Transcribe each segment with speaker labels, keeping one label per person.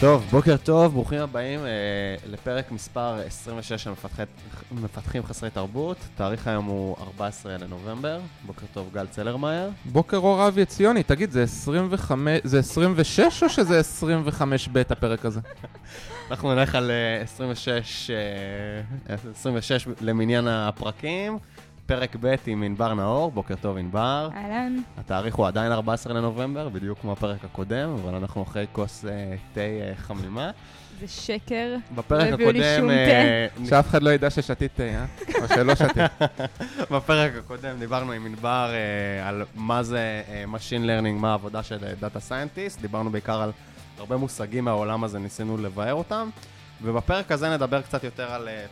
Speaker 1: טוב, בוקר טוב, ברוכים הבאים אה, לפרק מספר 26 של מפתחי, מפתחים חסרי תרבות. תאריך היום הוא 14 לנובמבר. בוקר טוב, גל צלרמייר.
Speaker 2: בוקר אור אבי עציוני, תגיד, זה 25, זה 26 או שזה 25 ב' הפרק הזה?
Speaker 1: אנחנו נלך על אה, 26, אה, 26 למניין הפרקים. פרק ב' עם ענבר נאור, בוקר טוב ענבר.
Speaker 3: אהלן.
Speaker 1: התאריך הוא עדיין 14 לנובמבר, בדיוק כמו הפרק הקודם, אבל אנחנו אחרי כוס אה, תה אה, חמימה.
Speaker 3: זה שקר.
Speaker 1: בפרק
Speaker 3: לא הביאו לי
Speaker 1: הקודם...
Speaker 3: שום
Speaker 1: אה,
Speaker 2: שאף אחד לא ידע ששתית תה, אה? או שלא שתית.
Speaker 1: בפרק הקודם דיברנו עם ענבר אה, על מה זה אה, Machine Learning, מה העבודה של אה, Data Scientist, דיברנו בעיקר על הרבה מושגים מהעולם הזה, ניסינו לבאר אותם, ובפרק הזה נדבר קצת יותר על, אה,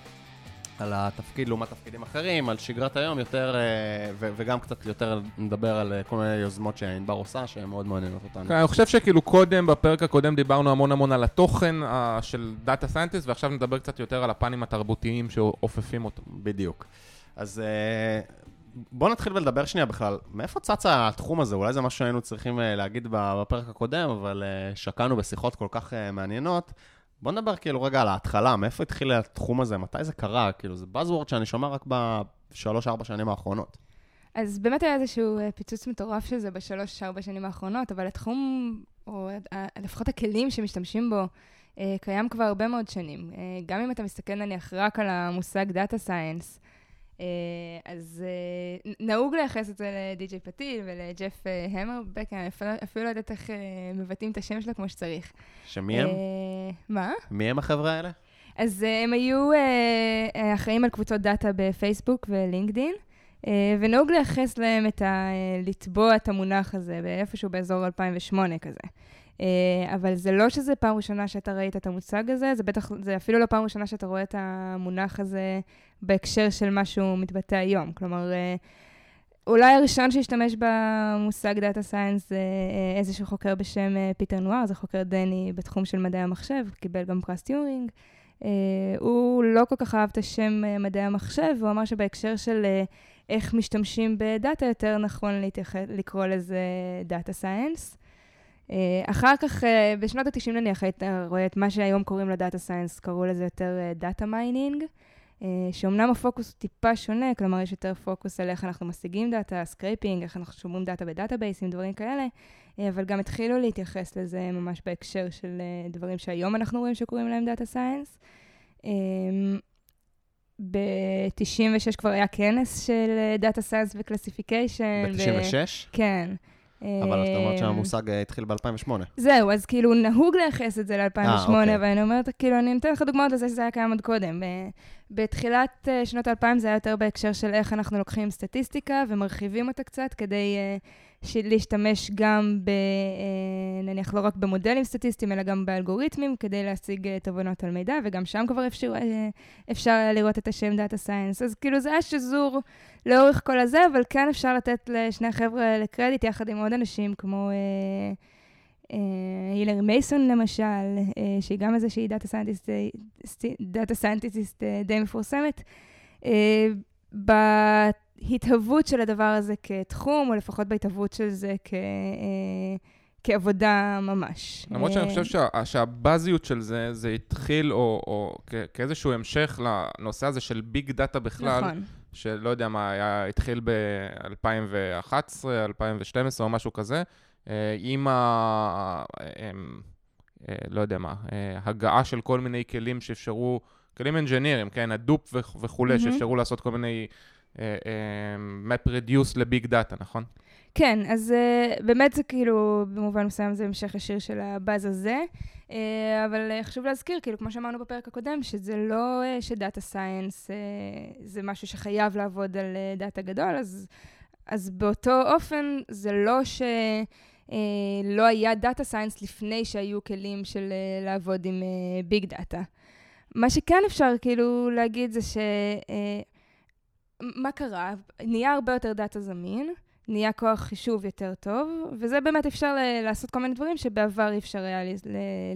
Speaker 1: על התפקיד לעומת תפקידים אחרים, על שגרת היום יותר, אה, ו- וגם קצת יותר נדבר על אה, כל מיני יוזמות שענבר עושה, שהן מאוד מעניינות אותנו.
Speaker 2: כן, אני חושב שכאילו קודם, בפרק הקודם דיברנו המון המון על התוכן אה, של data scientist, ועכשיו נדבר קצת יותר על הפנים התרבותיים שאופפים אותו.
Speaker 1: בדיוק. אז אה, בואו נתחיל ולדבר שנייה בכלל, מאיפה צץ התחום הזה? אולי זה משהו שהיינו צריכים להגיד בפרק הקודם, אבל שקענו בשיחות כל כך מעניינות. בואו נדבר כאילו רגע על ההתחלה, מאיפה התחיל התחום הזה, מתי זה קרה? כאילו, זה buzzword שאני שומע רק בשלוש-ארבע שנים האחרונות.
Speaker 3: אז באמת היה איזשהו אה, פיצוץ מטורף של זה בשלוש-ארבע שנים האחרונות, אבל התחום, או אה, לפחות הכלים שמשתמשים בו, אה, קיים כבר הרבה מאוד שנים. גם אם אתה מסתכל נניח רק על המושג Data Science, אז אה, נהוג לייחס את זה לדי.ג'יי פתיל ולג'ף אה, המרבק, אני אפילו- לא יודעת איך אה, מבטאים את השם שלו כמו שצריך.
Speaker 1: שמי הם?
Speaker 3: אה, מה?
Speaker 1: מי הם החבר'ה האלה?
Speaker 3: אז אה, הם היו אה, אה, אחראים על קבוצות data בפייסבוק ולינקדין, אה, ונהוג לייחס להם את ה... אה, לטבוע את המונח הזה באיפשהו באזור 2008 כזה. אה, אבל זה לא שזה פעם ראשונה שאתה ראית את המושג הזה, זה בטח, זה אפילו לא פעם ראשונה שאתה רואה את המונח הזה בהקשר של מה שהוא מתבטא היום. כלומר, אה, אולי הראשון שהשתמש במושג data science זה אה, איזשהו חוקר בשם פיטר נאור, זה חוקר דני בתחום של מדעי המחשב, קיבל גם פרס טיורינג. הוא לא כל כך אהב את השם מדעי המחשב, הוא אמר שבהקשר של איך משתמשים ב data, יותר נכון להתייח... לקרוא לזה data science. אה, אחר כך, אה, בשנות ה-90 נניח, היית רואה את מה שהיום קוראים לו data science, קראו לזה יותר data mining, שאומנם הפוקוס הוא טיפה שונה, כלומר יש יותר פוקוס על איך אנחנו משיגים data, scraping, איך אנחנו שומרים data ב database ים, דברים כאלה, אבל גם התחילו להתייחס לזה ממש בהקשר של דברים שהיום אנחנו רואים שקוראים להם data science. אמ, ב-96 כבר היה כנס של data science ו classification.
Speaker 1: ב-96?
Speaker 3: כן.
Speaker 1: אבל את אומרת
Speaker 3: אמ,
Speaker 1: שהמושג אה, התחיל ב-2008.
Speaker 3: זהו, אז כאילו נהוג לייחס את זה ל-2008,
Speaker 1: אה, אוקיי.
Speaker 3: אבל אני אומרת, כאילו, אני נותן לך דוגמאות לזה שזה היה קיים עוד קודם. בתחילת אה, שנות ה-2000 זה היה יותר בהקשר של איך אנחנו לוקחים סטטיסטיקה ומרחיבים אותה קצת כדי להשתמש גם ב... אה, נניח לא רק במודלים סטטיסטיים, אלא גם באלגוריתמים, כדי להשיג אה, תובנות על מידע, וגם שם כבר אפשר, אה, אפשר לראות את השם data science. אז כאילו זה היה שזור לאורך כל הזה, אבל כן אפשר לתת לשני החבר'ה האלה קרדיט, יחד עם עוד אנשים כמו... אה, אה, הילרי מייסון למשל, אה, שהיא גם איזושהי data scientist, data scientist די מפורסמת, אה, בהתהוות של הדבר הזה כתחום, או לפחות בהתהוות של זה כ, אה, כעבודה ממש.
Speaker 2: למרות שאני
Speaker 3: אה,
Speaker 2: חושב שה- שהבאזיות של זה, זה התחיל, או, או כ- כאיזשהו המשך לנושא הזה של ביג דאטה בכלל,
Speaker 3: נכון.
Speaker 2: שלא יודע מה, היה, התחיל ב-2011, 2012 או משהו כזה, אה, עם ה... לא יודע מה, הגעה של כל מיני כלים שאפשרו, כלים engineer ים, כן, Hadoop וכ- וכולי,
Speaker 3: מהמם.
Speaker 2: שאפשרו לעשות כל מיני אה, אה, map reduce ל big data, נכון?
Speaker 3: כן, אז אה, באמת זה כאילו, במובן מסוים זה המשך ישיר של הבאז הזה, אה, אבל אה, חשוב להזכיר, כאילו, כמו שאמרנו בפרק הקודם, שזה לא אה, ש data science אה, זה משהו שחייב לעבוד על אה, data גדול, אז, אז באותו אופן זה לא ש... אה, לא היה data science לפני שהיו כלים של אה, לעבוד עם big data. מה שכן אפשר כאילו להגיד זה ש... אה, מה קרה? נהיה הרבה יותר data זמין, נהיה כוח חישוב יותר טוב, וזה באמת אפשר לעשות כל מיני דברים שבעבר אי אפשר היה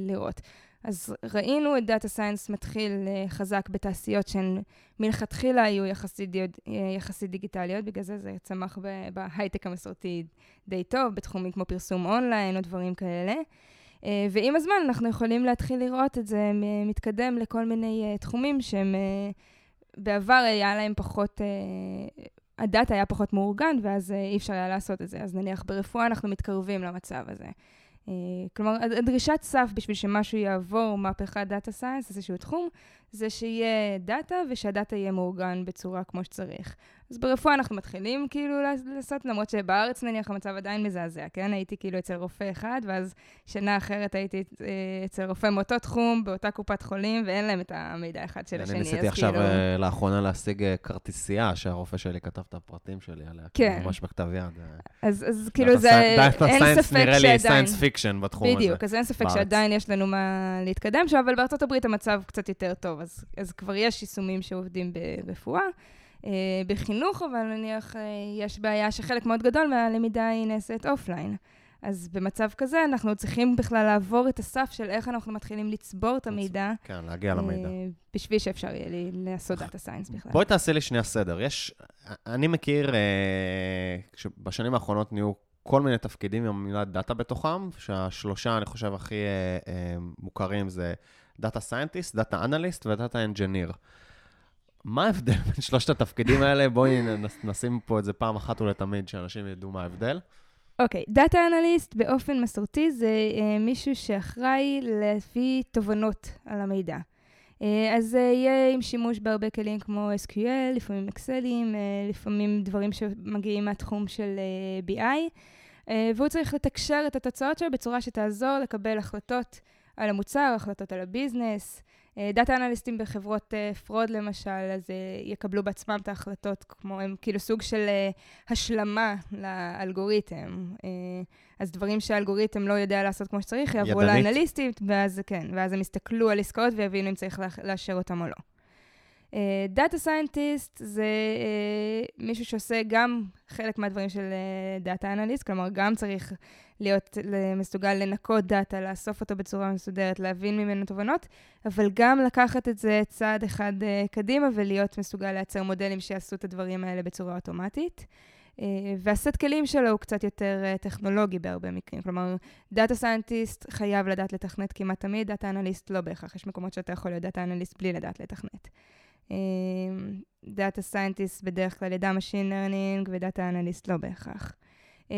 Speaker 3: לראות. אז ראינו את data science מתחיל אה, חזק בתעשיות שהן מלכתחילה היו יחסית, אה, יחסית דיגיטליות, בגלל זה זה צמח בהייטק המסורתי די טוב, בתחומים כמו פרסום אונליין או דברים כאלה. אה, ועם הזמן אנחנו יכולים להתחיל לראות את זה מתקדם לכל מיני תחומים שהם בעבר היה להם פחות, ה data היה פחות מאורגן, ואז אי אפשר היה לעשות את זה. אז נניח ברפואה אנחנו מתקרבים למצב הזה. כלומר, הדרישת סף בשביל שמשהו יעבור מהפכת data science, איזשהו תחום, זה שיהיה data ושה data יהיה מאורגן בצורה כמו שצריך. אז ברפואה אנחנו מתחילים כאילו לעשות, למרות שבארץ נניח המצב עדיין מזעזע, כן? הייתי כאילו אצל רופא אחד, ואז שנה אחרת הייתי אה, אצל רופא מאותו תחום, באותה קופת חולים, ואין להם את המידע אחד של השני,
Speaker 1: אני ניסיתי עכשיו כאילו... אה, לאחרונה להשיג אה, כרטיסייה, שהרופא שלי כתב את הפרטים שלי עליה, כאילו, כן. ממש בכתב יד.
Speaker 3: אז, אז כאילו זה, אין ספק שעדיין... נראה לי
Speaker 1: science fiction בתחום
Speaker 3: הזה. בדיוק, אז אין ספק. שעדיין יש לנו מה להתקדם שם, אבל בארצות הברית המצב קצת יותר טוב, אז, אז כבר יש יישומים שעובדים ברפואה. אה, בחינוך, אבל נניח אה, יש בעיה שחלק מאוד גדול מהלמידה היא נעשית offline. אז במצב כזה אנחנו צריכים בכלל לעבור את הסף של איך אנחנו מתחילים לצבור את המידע.
Speaker 1: כן, להגיע למידע. אה,
Speaker 3: בשביל שאפשר יהיה לעשות data science בכלל.
Speaker 1: בואי תעשי לי שנייה סדר. יש, אני מכיר, בשנים האחרונות נהיו כל מיני תפקידים עם המילה data בתוכם, שהשלושה, אני חושב, הכי מוכרים זה data scientist, data analyst ו data engineer. מה ההבדל בין שלושת התפקידים האלה? בואי נשים פה את זה פעם אחת ולתמיד, שאנשים ידעו מה ההבדל.
Speaker 3: אוקיי, data analyst באופן מסורתי זה uh, מישהו שאחראי להביא תובנות על המידע. Uh, אז זה uh, יהיה עם שימוש בהרבה כלים כמו SQL, לפעמים אקסלים, uh, לפעמים דברים שמגיעים מהתחום של uh, BI, uh, והוא צריך לתקשר את התוצאות שלו בצורה שתעזור לקבל החלטות על המוצר, החלטות על ה business, data אנליסטים בחברות fraud למשל, אז יקבלו בעצמם את ההחלטות, כמו הם כאילו סוג של השלמה לאלגוריתם. אז דברים שהאלגוריתם לא יודע לעשות כמו שצריך, יעברו לאנליסטים, ואז כן, ואז הם יסתכלו על עסקאות ויבינו אם צריך לאשר אותם או לא. data scientist זה uh, מישהו שעושה גם חלק מהדברים של data analyst, כלומר גם צריך להיות מסוגל לנקות data, לאסוף אותו בצורה מסודרת, להבין ממנו תובנות, אבל גם לקחת את זה צעד אחד uh, קדימה ולהיות מסוגל לייצר מודלים שיעשו את הדברים האלה בצורה אוטומטית. Uh, והסט כלים שלו הוא קצת יותר טכנולוגי בהרבה מקרים. כלומר, data scientist חייב לדעת לתכנת כמעט תמיד, data analyst לא בהכרח. יש מקומות שאתה יכול להיות data analyst בלי לדעת לתכנת. data scientist בדרך כלל ידע Machine Learning ו data analyst לא בהכרח. Uh,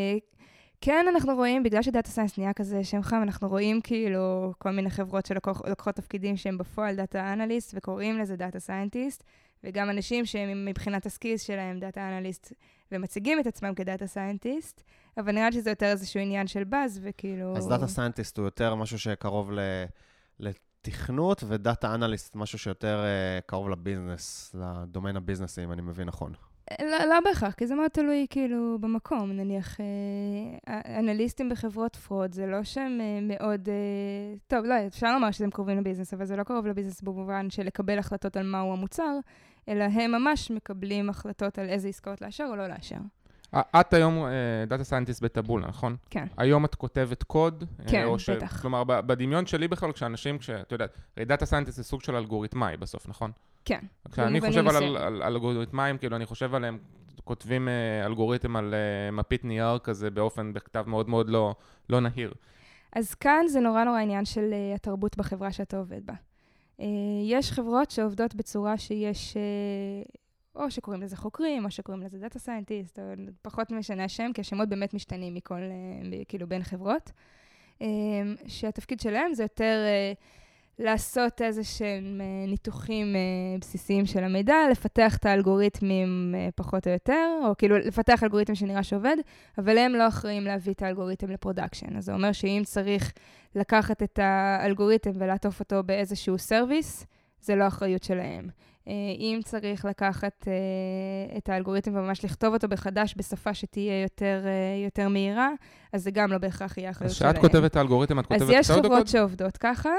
Speaker 3: כן, אנחנו רואים, בגלל ש data science נהיה כזה שם חם, אנחנו רואים כאילו כל מיני חברות שלוקחות תפקידים שהם בפועל data analyst וקוראים לזה data scientist, וגם אנשים שהם מבחינת ה skills שלהם data analyst ומציגים את עצמם כ data scientist, אבל נראה שזה יותר איזשהו עניין של באז, וכאילו...
Speaker 1: אז דאטה סיינטיסט הוא יותר משהו שקרוב ל... לתכנות, ו data analyst משהו שיותר uh, קרוב ל business, לדומיין הביזנסי, אם אני מבין נכון.
Speaker 3: לא, לא בהכרח, כי זה מאוד תלוי כאילו במקום. נניח, אה, אנליסטים בחברות fraud, זה לא שהם אה, מאוד... אה, טוב, לא, אפשר לומר שהם קרובים ל business, אבל זה לא קרוב ל business במובן של לקבל החלטות על מהו המוצר, אלא הם ממש מקבלים החלטות על איזה עסקאות לאשר או לא לאשר.
Speaker 2: את היום data scientist בטבולה, נכון?
Speaker 3: כן.
Speaker 2: היום את כותבת קוד?
Speaker 3: כן, בטח.
Speaker 2: ש... כלומר, בדמיון שלי בכלל, כשאנשים, כשאת יודעת, הרי data scientist זה סוג של אלגוריתמאי בסוף, נכון?
Speaker 3: כן.
Speaker 2: כשאני חושב על, על, על אלגוריתמאים, כאילו, אני חושב עליהם, כותבים uh, אלגוריתם על uh, מפית נייר כזה באופן, בכתב מאוד מאוד לא, לא נהיר.
Speaker 3: אז כאן זה נורא נורא עניין של התרבות בחברה שאתה עובד בה. יש חברות שעובדות בצורה שיש, או שקוראים לזה חוקרים, או שקוראים לזה data scientist, או פחות משנה השם, כי השמות באמת משתנים מכל, uh, כאילו, בין חברות. Uh, שהתפקיד שלהם זה יותר... Uh, לעשות איזה שהם אה, ניתוחים אה, בסיסיים של המידע, לפתח את האלגוריתמים אה, פחות או יותר, או כאילו לפתח אלגוריתם שנראה שעובד, אבל הם לא אחראים להביא את האלגוריתם ל production. אז זה אומר שאם צריך לקחת את האלגוריתם ולעטוף אותו באיזשהו service, זה לא אחריות שלהם. אה, אם צריך לקחת אה, את האלגוריתם וממש לכתוב אותו בחדש בשפה שתהיה יותר, אה, יותר מהירה, אז זה גם לא בהכרח יהיה אחריות שלהם.
Speaker 2: אז כשאת כותבת את האלגוריתם, את כותבת
Speaker 3: את אז יש חברות שעובדות ככה.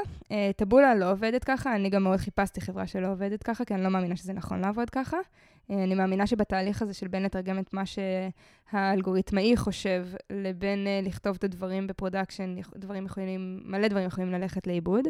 Speaker 3: טבולה לא עובדת ככה, אני גם מאוד חיפשתי חברה שלא עובדת ככה, כי אני לא מאמינה שזה נכון לעבוד ככה. אני מאמינה שבתהליך הזה של בין לתרגם את מה שהאלגוריתמאי חושב, לבין לכתוב את הדברים ב production, דברים יכולים, מלא דברים יכולים ללכת לאיבוד.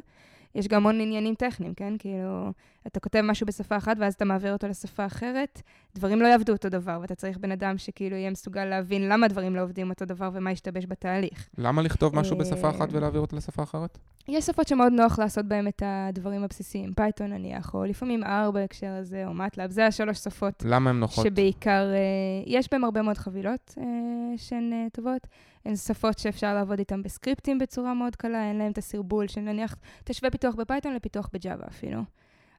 Speaker 3: יש גם המון עניינים טכניים, כן? כאילו, אתה כותב משהו בשפה אחת ואז אתה מעביר אותו לשפה אחרת, דברים לא יעבדו אותו דבר, ואתה צריך בן אדם שכאילו יהיה מסוגל להבין למה דברים לא עובדים אותו דבר ומה ישתבש בתהליך.
Speaker 2: למה לכתוב משהו
Speaker 3: אה,
Speaker 2: בשפה אחת ולהעביר אותו לשפה אחרת?
Speaker 3: יש שפות שמאוד נוח לעשות בהן את הדברים הבסיסיים, פייתון נניח, או לפעמים R בהקשר הזה, או MATLAB, זה השלוש שפות
Speaker 2: למה הן נוחות?
Speaker 3: שבעיקר, אה, יש בהן הרבה מאוד חבילות אה, שהן אה, טובות. הן שפות שאפשר לעבוד איתן בסקריפטים בצורה מאוד קלה, אין להן את הסרבול של נניח, תשווה פיתוח בפייתון לפיתוח בג'אווה אפילו.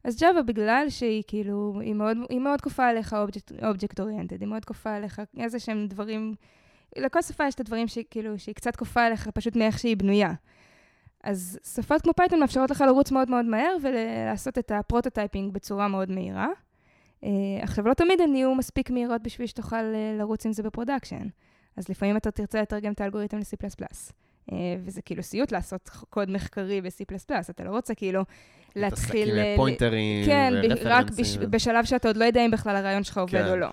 Speaker 3: אז ג'אווה, בגלל שהיא כאילו, היא מאוד, היא מאוד כופה עליך object oriented, היא מאוד כופה עליך איזה שהם דברים, לכל שפה יש את הדברים שכאילו, שהיא קצת כופה עליך פשוט מאיך שהיא בנויה. אז שפות כמו פייתון מאפשרות לך לרוץ מאוד מאוד מהר ולעשות את ה prototyping בצורה מאוד מהירה. Uh, עכשיו, לא תמיד הן יהיו מספיק מהירות בשביל שתוכל uh, לרוץ עם זה ב production. אז לפעמים אתה תרצה לתרגם את האלגוריתם ל-C++. Uh, וזה כאילו סיוט לעשות קוד מחקרי ב-C++, אתה לא רוצה כאילו להתחיל...
Speaker 1: להתעסק עם פוינטרים
Speaker 3: כן, רק. בש, בשלב שאתה עוד לא יודע אם בכלל הרעיון שלך עובד
Speaker 1: כן.
Speaker 3: או לא.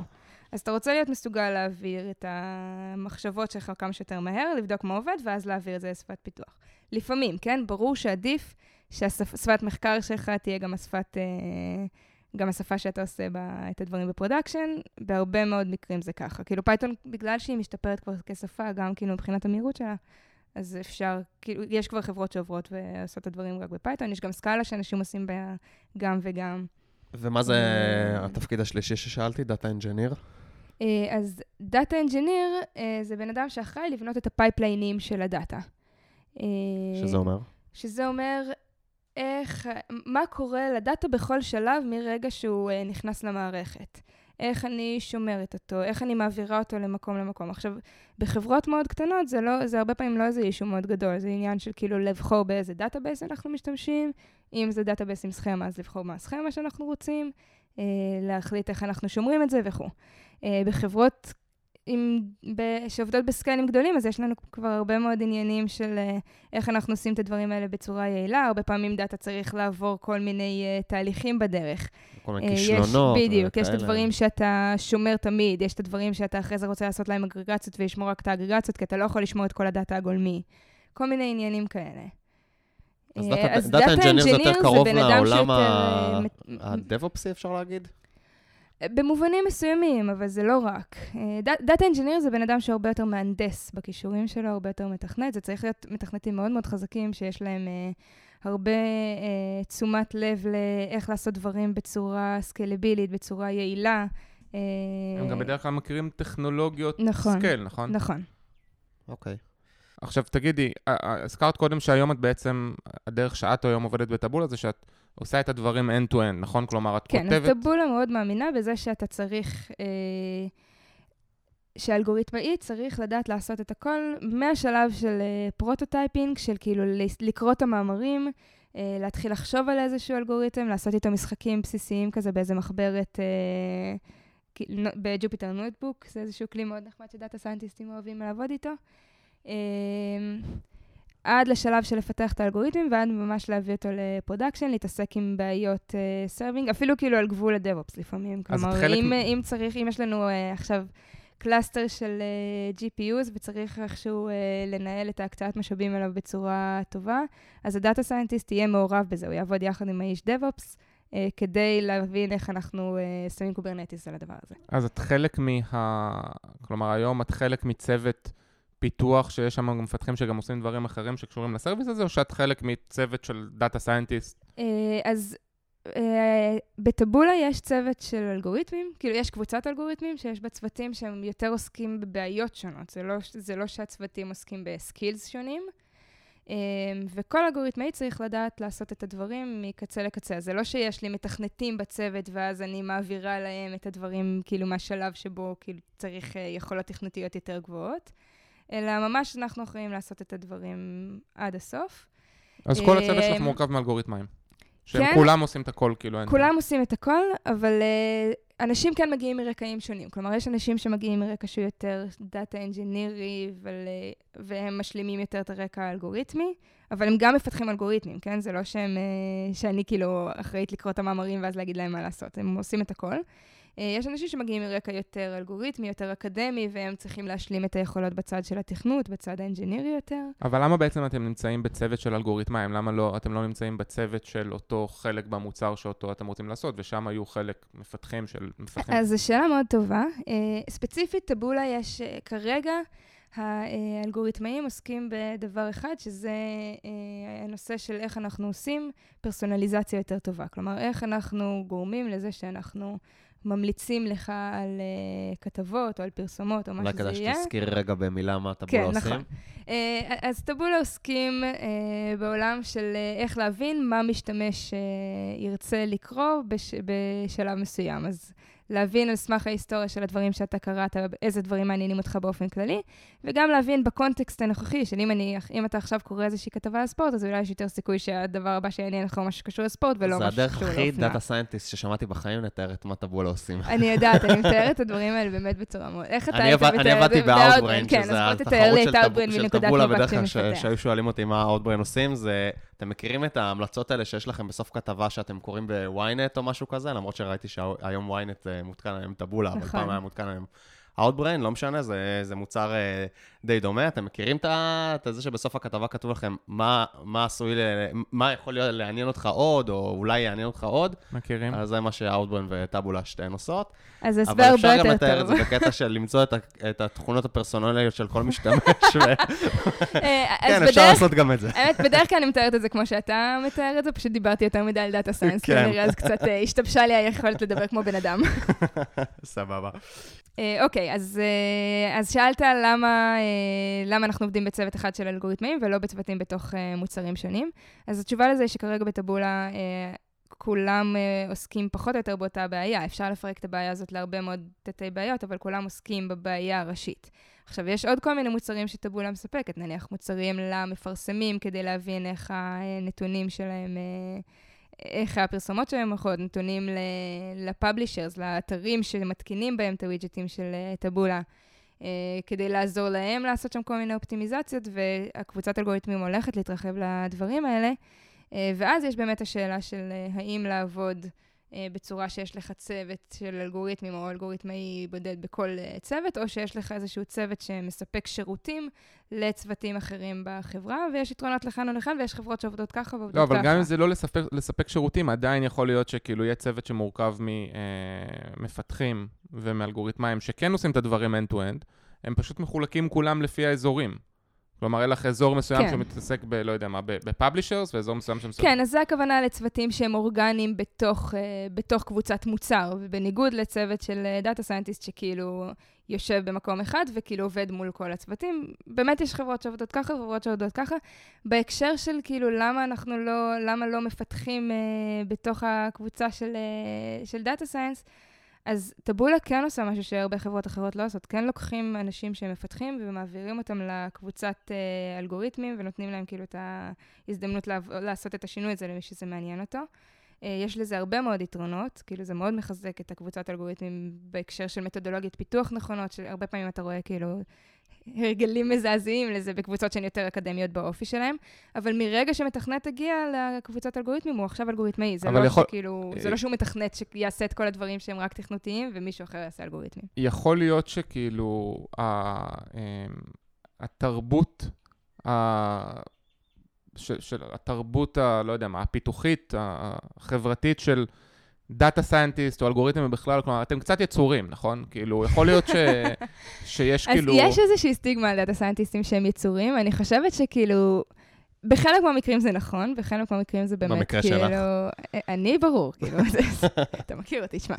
Speaker 3: אז אתה רוצה להיות מסוגל להעביר את המחשבות שלך כמה שיותר מהר, לבדוק מה עובד, ואז להעביר את זה לשפת פיתוח. לפעמים, כן? ברור שעדיף שהשפת מחקר שלך תהיה גם השפת... אה, גם השפה שאתה עושה בה את הדברים ב production, בהרבה מאוד מקרים זה ככה. כאילו Python, בגלל שהיא משתפרת כבר כשפה, גם כאילו מבחינת המהירות שלה, אז אפשר, כאילו, יש כבר חברות שעוברות ועושות את הדברים רק ב Python, יש גם Scala שאנשים עושים בה גם וגם.
Speaker 1: ומה זה
Speaker 3: אה,
Speaker 1: התפקיד השלישי ששאלתי? data
Speaker 3: engineer? אז data engineer זה בן אדם שאחראי לבנות את הפייפליינים של הדאטה. אה,
Speaker 1: שזה אומר?
Speaker 3: שזה אומר איך, מה קורה לדאטה בכל שלב מרגע שהוא אה, נכנס למערכת. איך אני שומרת אותו, איך אני מעבירה אותו למקום למקום. עכשיו, בחברות מאוד קטנות זה, לא, זה הרבה פעמים לא איזה issue מאוד גדול, זה עניין של כאילו לבחור באיזה database אנחנו משתמשים, אם זה database עם סכמה, אז לבחור מה הסכמה שאנחנו רוצים, אה, להחליט איך אנחנו שומרים את זה וכו'. אה, בחברות עם, ב, שעובדות בסקיילים גדולים, אז יש לנו כבר הרבה מאוד עניינים של אה, איך אנחנו עושים את הדברים האלה בצורה יעילה. הרבה פעמים דאטה צריך לעבור כל מיני uh, תהליכים בדרך.
Speaker 1: כל מיני
Speaker 3: אה, יש-
Speaker 1: כישלונות
Speaker 3: בדיוק, יש את. הדברים שאתה שומר תמיד, יש את הדברים שאתה אחרי זה רוצה לעשות להם אגרגציות ולשמור רק את האגרגציות, כי אתה לא יכול לשמור את כל הדאטה הגולמי. כל מיני עניינים כאלה.
Speaker 1: אז
Speaker 3: data
Speaker 1: engineer זה יותר קרוב לעולם
Speaker 3: שיותר,
Speaker 1: ה-
Speaker 3: מת-
Speaker 1: הדב-אופסי, אפשר להגיד?
Speaker 3: במובנים מסוימים, אבל זה לא רק. data engineer זה בן אדם שהרבה יותר מהנדס בכישורים שלו, הרבה יותר מתכנת. זה צריך להיות מתכנתים מאוד מאוד חזקים, שיש להם אה, הרבה אה, תשומת לב לאיך לעשות דברים בצורה סקלבילית, בצורה יעילה. אה,
Speaker 2: הם גם בדרך כלל מכירים טכנולוגיות
Speaker 3: נכון,
Speaker 2: scale, נכון?
Speaker 3: נכון.
Speaker 1: אוקיי.
Speaker 2: עכשיו תגידי, הזכרת קודם שהיום את בעצם, הדרך שאת היום עובדת ב Taboola זה שאת עושה את הדברים end-to-end, נכון? כלומר, את
Speaker 3: כן, אז
Speaker 2: כותבת...
Speaker 3: Taboola מאוד מאמינה בזה שאתה צריך, אה, שהאלגוריתמאי צריך לדעת לעשות את הכל מהשלב של אה, prototyping, של כאילו לקרוא את המאמרים, אה, להתחיל לחשוב על איזשהו אלגוריתם, לעשות איתו משחקים בסיסיים כזה באיזה מחברת, אה, ב Jupyter Notebook, זה איזשהו כלי מאוד נחמד שדאטה סיינטיסטים אוהבים לעבוד איתו. אה, עד לשלב של לפתח את האלגוריתם, ועד ממש להביא אותו לפרודקשן, להתעסק עם בעיות serving, uh, אפילו כאילו על גבול ה DevOps
Speaker 2: לפעמים.
Speaker 3: כלומר,
Speaker 2: חלק
Speaker 3: אם, אם צריך, אם יש לנו uh, עכשיו cluster של uh, GPUs וצריך איכשהו uh, לנהל את ההקצאת משאבים אליו בצורה טובה, אז ה data scientist יהיה מעורב בזה, הוא יעבוד יחד עם האיש DevOps. uh, כדי להבין איך אנחנו uh, שמים Kubernetes על הדבר הזה.
Speaker 2: אז את חלק מה... כלומר, היום את חלק מצוות פיתוח שיש שם גם מפתחים שגם עושים דברים אחרים שקשורים ל service הזה, או שאת חלק מצוות של data
Speaker 3: scientist? אז אה, ב Taboola יש צוות של אלגוריתמים, כאילו יש קבוצת אלגוריתמים שיש בה צוותים שהם יותר עוסקים בבעיות שונות, זה לא, זה לא שהצוותים עוסקים ב skills שונים. אה, וכל אלגוריתמאי צריך לדעת לעשות את הדברים מקצה לקצה. זה לא שיש לי מתכנתים בצוות ואז אני מעבירה להם את הדברים כאילו מהשלב שבו כאילו צריך אה, יכולות תכנתיות יותר גבוהות, אלא ממש אנחנו יכולים לעשות את הדברים עד הסוף.
Speaker 2: אז כל הצוות שלך מורכב מאלגוריתמאים. שהם
Speaker 3: כן.
Speaker 2: כולם עושים את הכל, כאילו אין...
Speaker 3: כולם עושים את הכל, אבל uh, אנשים כן מגיעים מרקעים שונים. כלומר, יש אנשים שמגיעים מרקע שהוא יותר דאטה אנג'ינירי, אבל, uh, והם משלימים יותר את הרקע האלגוריתמי, אבל הם גם מפתחים אלגוריתמים, כן? זה לא שהם, uh, שאני כאילו אחראית לקרוא את המאמרים ואז להגיד להם מה לעשות, הם עושים את הכל. אה, יש אנשים שמגיעים מרקע יותר אלגוריתמי, יותר אקדמי, והם צריכים להשלים את היכולות בצד של התכנות, בצד האנג'ינירי יותר.
Speaker 2: אבל למה בעצם אתם נמצאים בצוות של אלגוריתמאים? למה לא, אתם לא נמצאים בצוות של אותו חלק במוצר שאותו אתם רוצים לעשות, ושם היו חלק מפתחים של מפתחים?
Speaker 3: אז זו שאלה מאוד טובה. אה, ספציפית, טבולה יש אה, כרגע... האלגוריתמאים עוסקים בדבר אחד, שזה הנושא של איך אנחנו עושים פרסונליזציה יותר טובה. כלומר, איך אנחנו גורמים לזה שאנחנו ממליצים לך על uh, כתבות או על פרסומות או מה שזה יהיה.
Speaker 1: אולי כדאי שתזכירי רגע במילה מה טבולה
Speaker 3: כן,
Speaker 1: עושים.
Speaker 3: כן, נכון. Uh, אז טבולה עוסקים uh, בעולם של uh, איך להבין מה משתמש uh, ירצה לקרוא בש, בשלב מסוים. אז להבין על סמך ההיסטוריה של הדברים שאתה קראת, איזה דברים מעניינים אותך באופן כללי, וגם להבין בקונטקסט הנוכחי, של אם, אני, אם אתה עכשיו קורא איזושהי כתבה על ספורט, אז אולי יש יותר סיכוי שהדבר הבא שיעניין לך הוא משהו שקשור לספורט, ולא משהו שקשור לאופנה.
Speaker 1: זה הדרך הכי דאטה סיינטיסט ששמעתי בחיים לתאר את מה Taboola עושים.
Speaker 3: אני יודעת, אני מתארת את הדברים האלה באמת בצורה מאוד... איך אתה
Speaker 1: היית מתאר את זה? אני עבדתי
Speaker 3: כן,
Speaker 1: שזה התחרות של Taboola, בדרך כלל שהיו שואלים אותי מה Outbrain עושים, זה... אתם מכירים את ההמלצות האלה שיש לכם בסוף כתבה שאתם קוראים ב-ynet או משהו כזה? למרות שראיתי שהיום ynet אה, מותקן עליהם Taboola, אבל פעם היה מותקן עליהם Outbrain, לא משנה, זה, זה מוצר uh, די דומה. אתם מכירים את זה שבסוף הכתבה כתוב לכם מה, מה עשוי, ל, מה יכול להיות לעניין אותך עוד, או אולי יעניין אותך עוד?
Speaker 2: מכירים.
Speaker 1: אז זה מה ש-Outbrain ו Taboola שתיהן עושות.
Speaker 3: אז הסבר הרבה יותר טוב.
Speaker 1: אבל אפשר גם לתאר את זה בקטע של למצוא את, את התכונות הפרסונליות של כל משתמש. ו...
Speaker 3: אה,
Speaker 1: כן, אפשר לעשות גם את זה.
Speaker 3: האמת, בדרך כלל אני מתארת את זה כמו שאתה מתאר את זה, פשוט דיברתי יותר מדי על data science, כן. אז קצת אה, השתבשה לי היכולת לדבר כמו בן אדם.
Speaker 1: סבבה.
Speaker 3: אוקיי, אז, אז שאלת למה, למה אנחנו עובדים בצוות אחד של אלגוריתמים ולא בצוותים בתוך מוצרים שונים. אז התשובה לזה היא שכרגע בטבולה כולם עוסקים פחות או יותר באותה בעיה. אפשר לפרק את הבעיה הזאת להרבה מאוד תתי בעיות, אבל כולם עוסקים בבעיה הראשית. עכשיו, יש עוד כל מיני מוצרים שטבולה מספקת, נניח מוצרים למפרסמים כדי להבין איך הנתונים שלהם... איך הפרסומות שלהם הולכות, נתונים לפאבלישרס, לאתרים שמתקינים בהם את הווידג'טים של אה, טבולה, uh, כדי לעזור להם לעשות שם כל מיני אופטימיזציות, והקבוצת אלגוריתמים הולכת להתרחב לדברים האלה. Uh, ואז יש באמת השאלה של האם לעבוד אה, בצורה שיש לך צוות של אלגוריתמים או אלגוריתמאי בודד בכל אה, צוות, או שיש לך איזשהו צוות שמספק שירותים לצוותים אחרים בחברה, ויש יתרונות לכאן ולכאן, ויש חברות שעובדות ככה ועובדות ככה.
Speaker 2: לא, אבל ככה. גם אם זה לא לספק, לספק שירותים, עדיין יכול להיות שכאילו יהיה צוות שמורכב ממפתחים אה, ומאלגוריתמאים שכן עושים את הדברים end-to-end, הם פשוט מחולקים כולם לפי האזורים. כלומר, אין לך אזור מסוים כן. שמתעסק ב, לא יודע מה, ב publishers, ואזור מסוים שמסוים...
Speaker 3: כן, אז זה הכוונה לצוותים שהם אורגניים בתוך, uh, בתוך קבוצת מוצר, ובניגוד לצוות של data scientist שכאילו יושב במקום אחד וכאילו עובד מול כל הצוותים. באמת יש חברות שעובדות ככה, חברות שעובדות ככה. בהקשר של כאילו למה אנחנו לא, למה לא מפתחים uh, בתוך הקבוצה של, uh, של דאטה סיינס, אז טבולה כן עושה משהו שהרבה חברות אחרות לא עושות. כן לוקחים אנשים שהם מפתחים ומעבירים אותם לקבוצת uh, אלגוריתמים ונותנים להם כאילו את ההזדמנות לעב, לעשות את השינוי הזה למי שזה מעניין אותו. Uh, יש לזה הרבה מאוד יתרונות, כאילו זה מאוד מחזק את הקבוצת אלגוריתמים בהקשר של מתודולוגיות פיתוח נכונות, שהרבה פעמים אתה רואה כאילו הרגלים מזעזעים לזה בקבוצות שהן יותר אקדמיות באופי שלהם, אבל מרגע שמתכנת הגיע לקבוצת אלגוריתמים, הוא עכשיו אלגוריתמאי. זה לא יכול... שכאילו, זה לא שהוא מתכנת שיעשה את כל הדברים שהם רק תכנותיים, ומישהו אחר יעשה אלגוריתמים.
Speaker 2: יכול להיות שכאילו, ה... אמ, התרבות, ה... של, של התרבות, ה... לא יודע מה, הפיתוחית, החברתית של... data scientist או אלגוריתמים בכלל, כלומר, אתם קצת יצורים, נכון? כאילו, יכול להיות ש... שיש כאילו...
Speaker 3: אז יש איזושהי סטיגמה על דאטה סיינטיסטים שהם יצורים, אני חושבת שכאילו... בחלק מהמקרים זה נכון, בחלק מהמקרים זה באמת,
Speaker 1: במקרה כאילו... במקרה
Speaker 3: שלך. אני ברור, כאילו, אתה מכיר אותי, תשמע.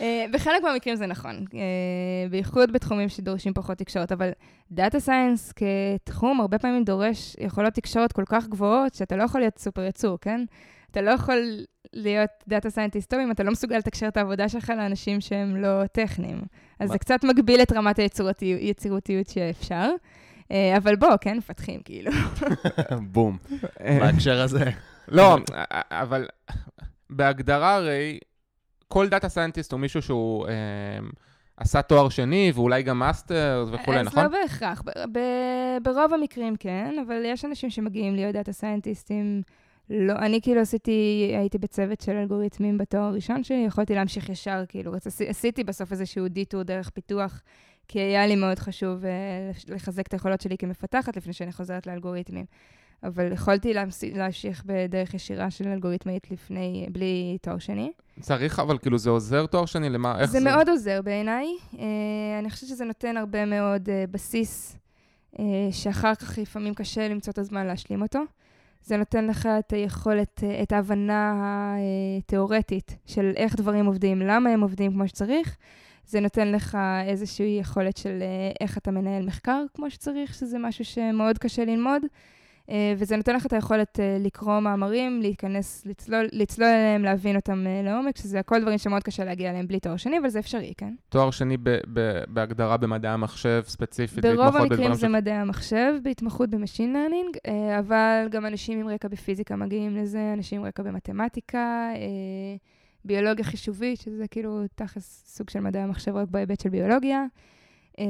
Speaker 3: אה, בחלק מהמקרים זה נכון, אה, בייחוד בתחומים שדורשים פחות תקשורת, אבל data science כתחום הרבה פעמים דורש יכולות תקשורת כל כך גבוהות, שאתה לא יכול להיות סופר יצור, כן? אתה לא יכול להיות data scientist טוב אם אתה לא מסוגל לתקשר את העבודה שלך לאנשים שהם לא טכניים. אז זה קצת מגביל את רמת היצוריות שאפשר. אה, אבל בוא, כן, מפתחים, כאילו.
Speaker 1: בום. בהקשר הזה.
Speaker 2: לא, אבל בהגדרה הרי, כל data scientist הוא מישהו שהוא... אה, עשה תואר שני ואולי גם מאסטר וכולי, נכון?
Speaker 3: אז לא בהכרח. ברוב המקרים כן, אבל יש אנשים שמגיעים להיות דאטה סיינטיסטים לא, אני כאילו עשיתי, הייתי בצוות של אלגוריתמים בתואר הראשון שלי, יכולתי להמשיך ישר, כאילו. עשיתי בסוף איזשהו דיטור דרך פיתוח, כי היה לי מאוד חשוב uh, לחזק את היכולות שלי כמפתחת לפני שאני חוזרת לאלגוריתמים. אבל יכולתי להמשיך בדרך ישירה של אלגוריתמאית לפני, בלי תואר שני.
Speaker 2: צריך, אבל כאילו זה עוזר תואר שני? למה, איך
Speaker 3: זה? זה מאוד עוזר בעיניי. Uh, אני חושבת שזה נותן הרבה מאוד uh, בסיס, uh, שאחר כך לפעמים קשה למצוא את הזמן להשלים אותו. זה נותן לך את היכולת, את ההבנה התיאורטית של איך דברים עובדים, למה הם עובדים כמו שצריך. זה נותן לך איזושהי יכולת של איך אתה מנהל מחקר כמו שצריך, שזה משהו שמאוד קשה ללמוד. אה, וזה נותן לך את היכולת אה, לקרוא מאמרים, להיכנס, לצלול, לצלול אליהם, להבין אותם אה, לעומק, שזה הכל דברים שמאוד קשה להגיע אליהם בלי תואר שני, אבל זה אפשרי, כן?
Speaker 2: תואר שני ב- ב- בהגדרה במדעי המחשב ספציפית,
Speaker 3: ברוב המקרים זה ש... מדעי המחשב, בהתמחות ב machine learning, אבל גם אנשים עם רקע בפיזיקה מגיעים לזה, אנשים עם רקע במתמטיקה, ביולוגיה חישובית, שזה כאילו תכלס סוג של מדעי המחשב רק בהיבט של ביולוגיה. אה,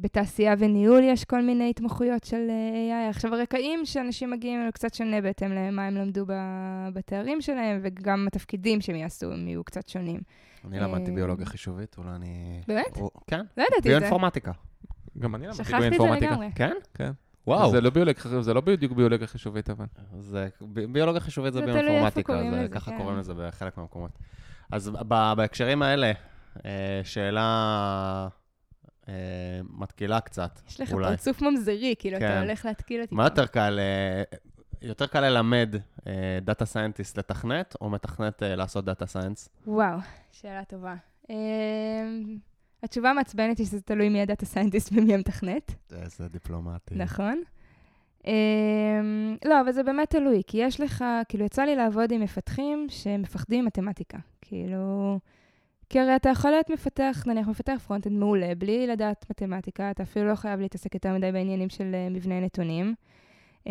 Speaker 3: בתעשייה וניהול יש כל מיני התמחויות של אה, AI. עכשיו, הרקעים שאנשים מגיעים אליו קצת שונה בהתאם למה הם למדו בתארים שלהם, וגם התפקידים שהם יעשו, הם יהיו קצת שונים.
Speaker 1: אני למדתי אה, ביולוגיה חישובית, אולי אני...
Speaker 3: באמת?
Speaker 1: כן.
Speaker 3: לא ידעתי את זה.
Speaker 1: ביואינפורמטיקה.
Speaker 2: גם אני למדתי
Speaker 3: ביואינפורמטיקה. שכחתי את זה לגמרי.
Speaker 1: כן?
Speaker 2: כן. וואו. זה לא, ביולוגיה, זה לא בדיוק ביולוגיה חישובית, אבל.
Speaker 1: זה, ביולוגיה חישובית זה, זה ביואינפורמטיקה, זה, ככה כן. קוראים לזה בחלק מהמקומות. אז בהקשרים האלה, שאלה אה, מתקילה קצת,
Speaker 3: יש לך אולי. פרצוף ממזרי, כאילו, כן. אתה הולך להתקיל אותי.
Speaker 1: מה יותר קל, אה, יותר קל ללמד data אה, scientist לתכנת, או מתכנת אה, לעשות data science?
Speaker 3: וואו, שאלה טובה. אה, התשובה המעצבנת היא שזה תלוי מי ה data scientist ומי המתכנת.
Speaker 1: איזה דיפלומטי.
Speaker 3: נכון. אמ, לא, אבל זה באמת תלוי, כי יש לך, כאילו, יצא לי לעבוד עם מפתחים שמפחדים ממתמטיקה. כאילו... כי הרי אתה יכול להיות מפתח, נניח מפתח front-end מעולה, בלי לדעת מתמטיקה, אתה אפילו לא חייב להתעסק יותר מדי בעניינים של אה, מבנה נתונים. אה,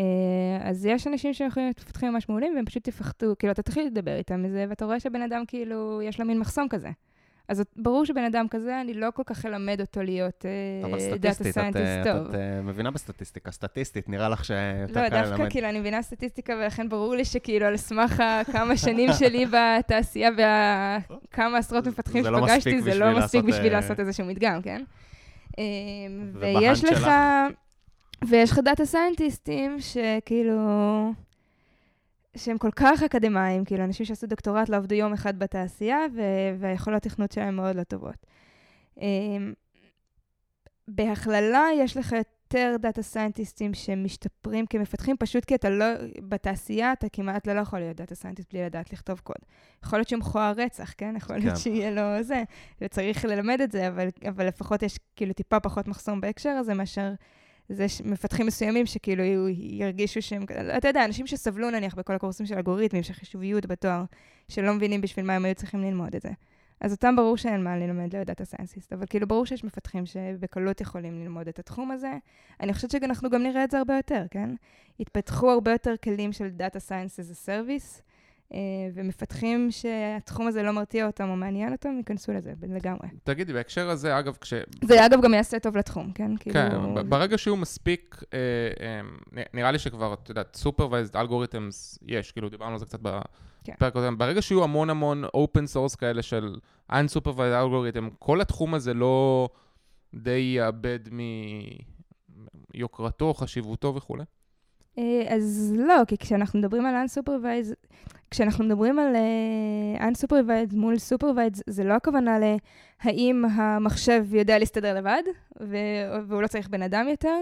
Speaker 3: אז יש אנשים שיכולים להיות מפתחים ממש מעולים, והם פשוט יפחדו, כאילו, אתה תתחיל לדבר איתם מזה, ואתה רואה שבן אדם כאילו, יש לו מין מחסום כזה. אז ברור שבן אדם כזה, אני לא כל כך אלמד אותו להיות data scientist טוב.
Speaker 1: אבל סטטיסטית, את אה, מבינה בסטטיסטיקה. סטטיסטית, נראה לך שיותר לא, קל ללמד.
Speaker 3: לא, דווקא כאילו, אני מבינה סטטיסטיקה, ולכן ברור לי שכאילו, על סמך כמה שנים שלי בתעשייה וכמה עשרות מפתחים לא שפגשתי, זה לא מספיק בשביל אה, לעשות איזשהו מדגם, כן? אמ, ויש לך... ויש לך דאטה סיינטיסטים שכאילו... שהם כל כך אקדמאים, כאילו, אנשים שעשו דוקטורט לא עבדו יום אחד בתעשייה, ו- והיכולות תכנות שלהם מאוד לא טובות. אמ, בהכללה, יש לך יותר דאטה סיינטיסטים שמשתפרים כמפתחים, פשוט כי אתה לא, בתעשייה אתה כמעט לא יכול להיות data scientist בלי לדעת לכתוב קוד. יכול להיות שהוא מכוער רצח, כן? יכול להיות כן. שיהיה לו זה, וצריך ללמד את זה, אבל, אבל לפחות יש כאילו טיפה פחות מחסום בהקשר הזה מאשר זה מפתחים מסוימים שכאילו ירגישו שהם, אתה יודע, אנשים שסבלו נניח בכל הקורסים של אלגוריתמים, של חישוביות בתואר, שלא מבינים בשביל מה הם היו צריכים ללמוד את זה. אז אותם ברור שאין מה ללמד ל data scientist, אבל כאילו ברור שיש מפתחים שבקלות יכולים ללמוד את התחום הזה. אני חושבת שאנחנו גם נראה את זה הרבה יותר, כן? התפתחו הרבה יותר כלים של data science as a service, ומפתחים שהתחום הזה לא מרתיע אותם או מעניין אותם, ייכנסו לזה לגמרי.
Speaker 2: תגידי, בהקשר הזה, אגב, כש...
Speaker 3: זה אגב גם יעשה טוב לתחום, כן?
Speaker 2: כן, כאילו... ברגע שהוא מספיק, אה, אה, נראה לי שכבר, את יודעת, supervised algorithms יש, כאילו דיברנו על זה קצת בפרק כן. הקודם, ברגע שיהיו המון המון open source כאלה של unsupervised algorithm, כל התחום הזה לא די יאבד מיוקרתו, חשיבותו וכולי?
Speaker 3: אה, אז לא, כי כשאנחנו מדברים על unsupervised, כשאנחנו מדברים על uh, unsupervised מול supervised, זה לא הכוונה להאם המחשב יודע להסתדר לבד, והוא לא צריך בן אדם יותר,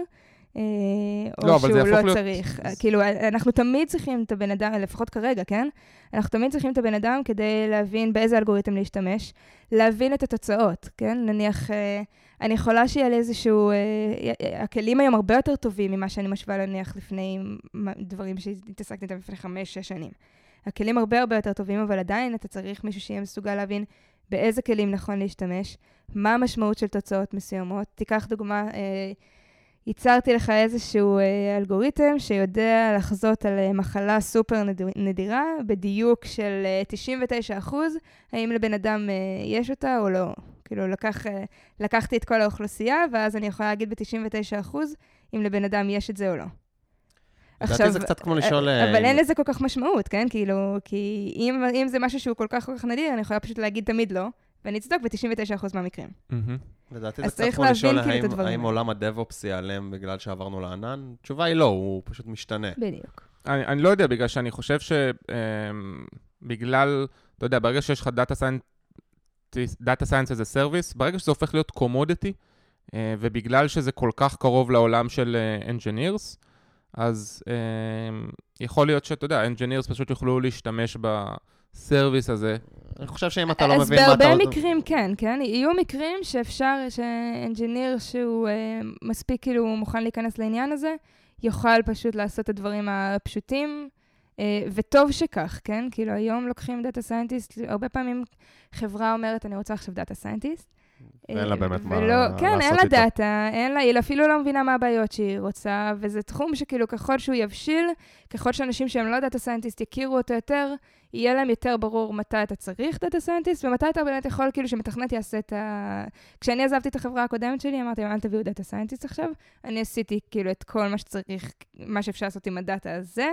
Speaker 3: או לא, שהוא לא להיות... צריך. כאילו, אנחנו תמיד צריכים את הבן אדם, לפחות כרגע, כן? אנחנו תמיד צריכים את הבן אדם כדי להבין באיזה אלגוריתם להשתמש, להבין את התוצאות, כן? נניח... אני יכולה שיהיה לי איזשהו... אה, אה, הכלים היום הרבה יותר טובים ממה שאני משווה להניח לפני דברים שהתעסקתי איתם לפני חמש-שש שנים. הכלים הרבה הרבה יותר טובים, אבל עדיין אתה צריך מישהו שיהיה מסוגל להבין באיזה כלים נכון להשתמש, מה המשמעות של תוצאות מסוימות. תיקח דוגמה, אה, ייצרתי לך איזשהו אה, אלגוריתם שיודע לחזות על אה, מחלה סופר נדירה בדיוק של אה, 99 האם לבן אדם אה, יש אותה או לא. כאילו, לקח, אה, לקחתי את כל האוכלוסייה, ואז אני יכולה להגיד ב-99% אם לבן אדם יש את זה או לא.
Speaker 1: לדעתי זה קצת כמו לשאול... אה,
Speaker 3: אבל אין לזה כל כך משמעות, כן? כאילו, כי אם, אם זה משהו שהוא כל כך כל כך נדיר, אני יכולה פשוט להגיד תמיד לא, ואני אצדוק ב-99% מהמקרים.
Speaker 1: לדעתי
Speaker 3: אז
Speaker 1: זה קצת כמו לשאול
Speaker 3: כאילו
Speaker 1: האם-. עולם ה DevOps ייעלם בגלל שעברנו לענן. התשובה היא לא, הוא פשוט משתנה.
Speaker 3: בדיוק.
Speaker 2: אני, אני לא יודע, בגלל שאני חושב שבגלל, אתה יודע, ברגע שיש לך data science, data science as a service, ברגע שזה הופך להיות commodity, ובגלל שזה כל כך קרוב לעולם של אה, engineers, אז אה, יכול להיות שאתה יודע, engineers פשוט יוכלו להשתמש ב service הזה.
Speaker 1: אני חושב שאם אתה לא
Speaker 3: אז
Speaker 1: מבין מה אתה...
Speaker 3: בהרבה מקרים כן, כן? יהיו מקרים שאפשר, ש engineer שהוא אה, מספיק כאילו מוכן להיכנס לעניין הזה, יוכל פשוט לעשות את הדברים הפשוטים, אה, וטוב שכך, כן? כאילו היום לוקחים data scientist, הרבה פעמים חברה אומרת, אני רוצה עכשיו data scientist.
Speaker 1: ואין לה באמת מה
Speaker 3: ולא, כן, אין
Speaker 1: לעשות
Speaker 3: לה
Speaker 1: איתו.
Speaker 3: דאטה, אין לה, היא אפילו לא מבינה מה הבעיות שהיא רוצה, וזה תחום שכאילו ככל שהוא יבשיל, ככל שאנשים שהם לא data scientist יכירו אותו יותר, יהיה להם יותר ברור מתי אתה צריך data scientist, ומתי אתה באמת יכול, כאילו, שמתכנת יעשה את ה... כשאני עזבתי את החברה הקודמת שלי, אמרתי אל תביאו data scientist עכשיו. אני עשיתי, כאילו, את כל מה שצריך, מה שאפשר לעשות עם הדאטה הזה.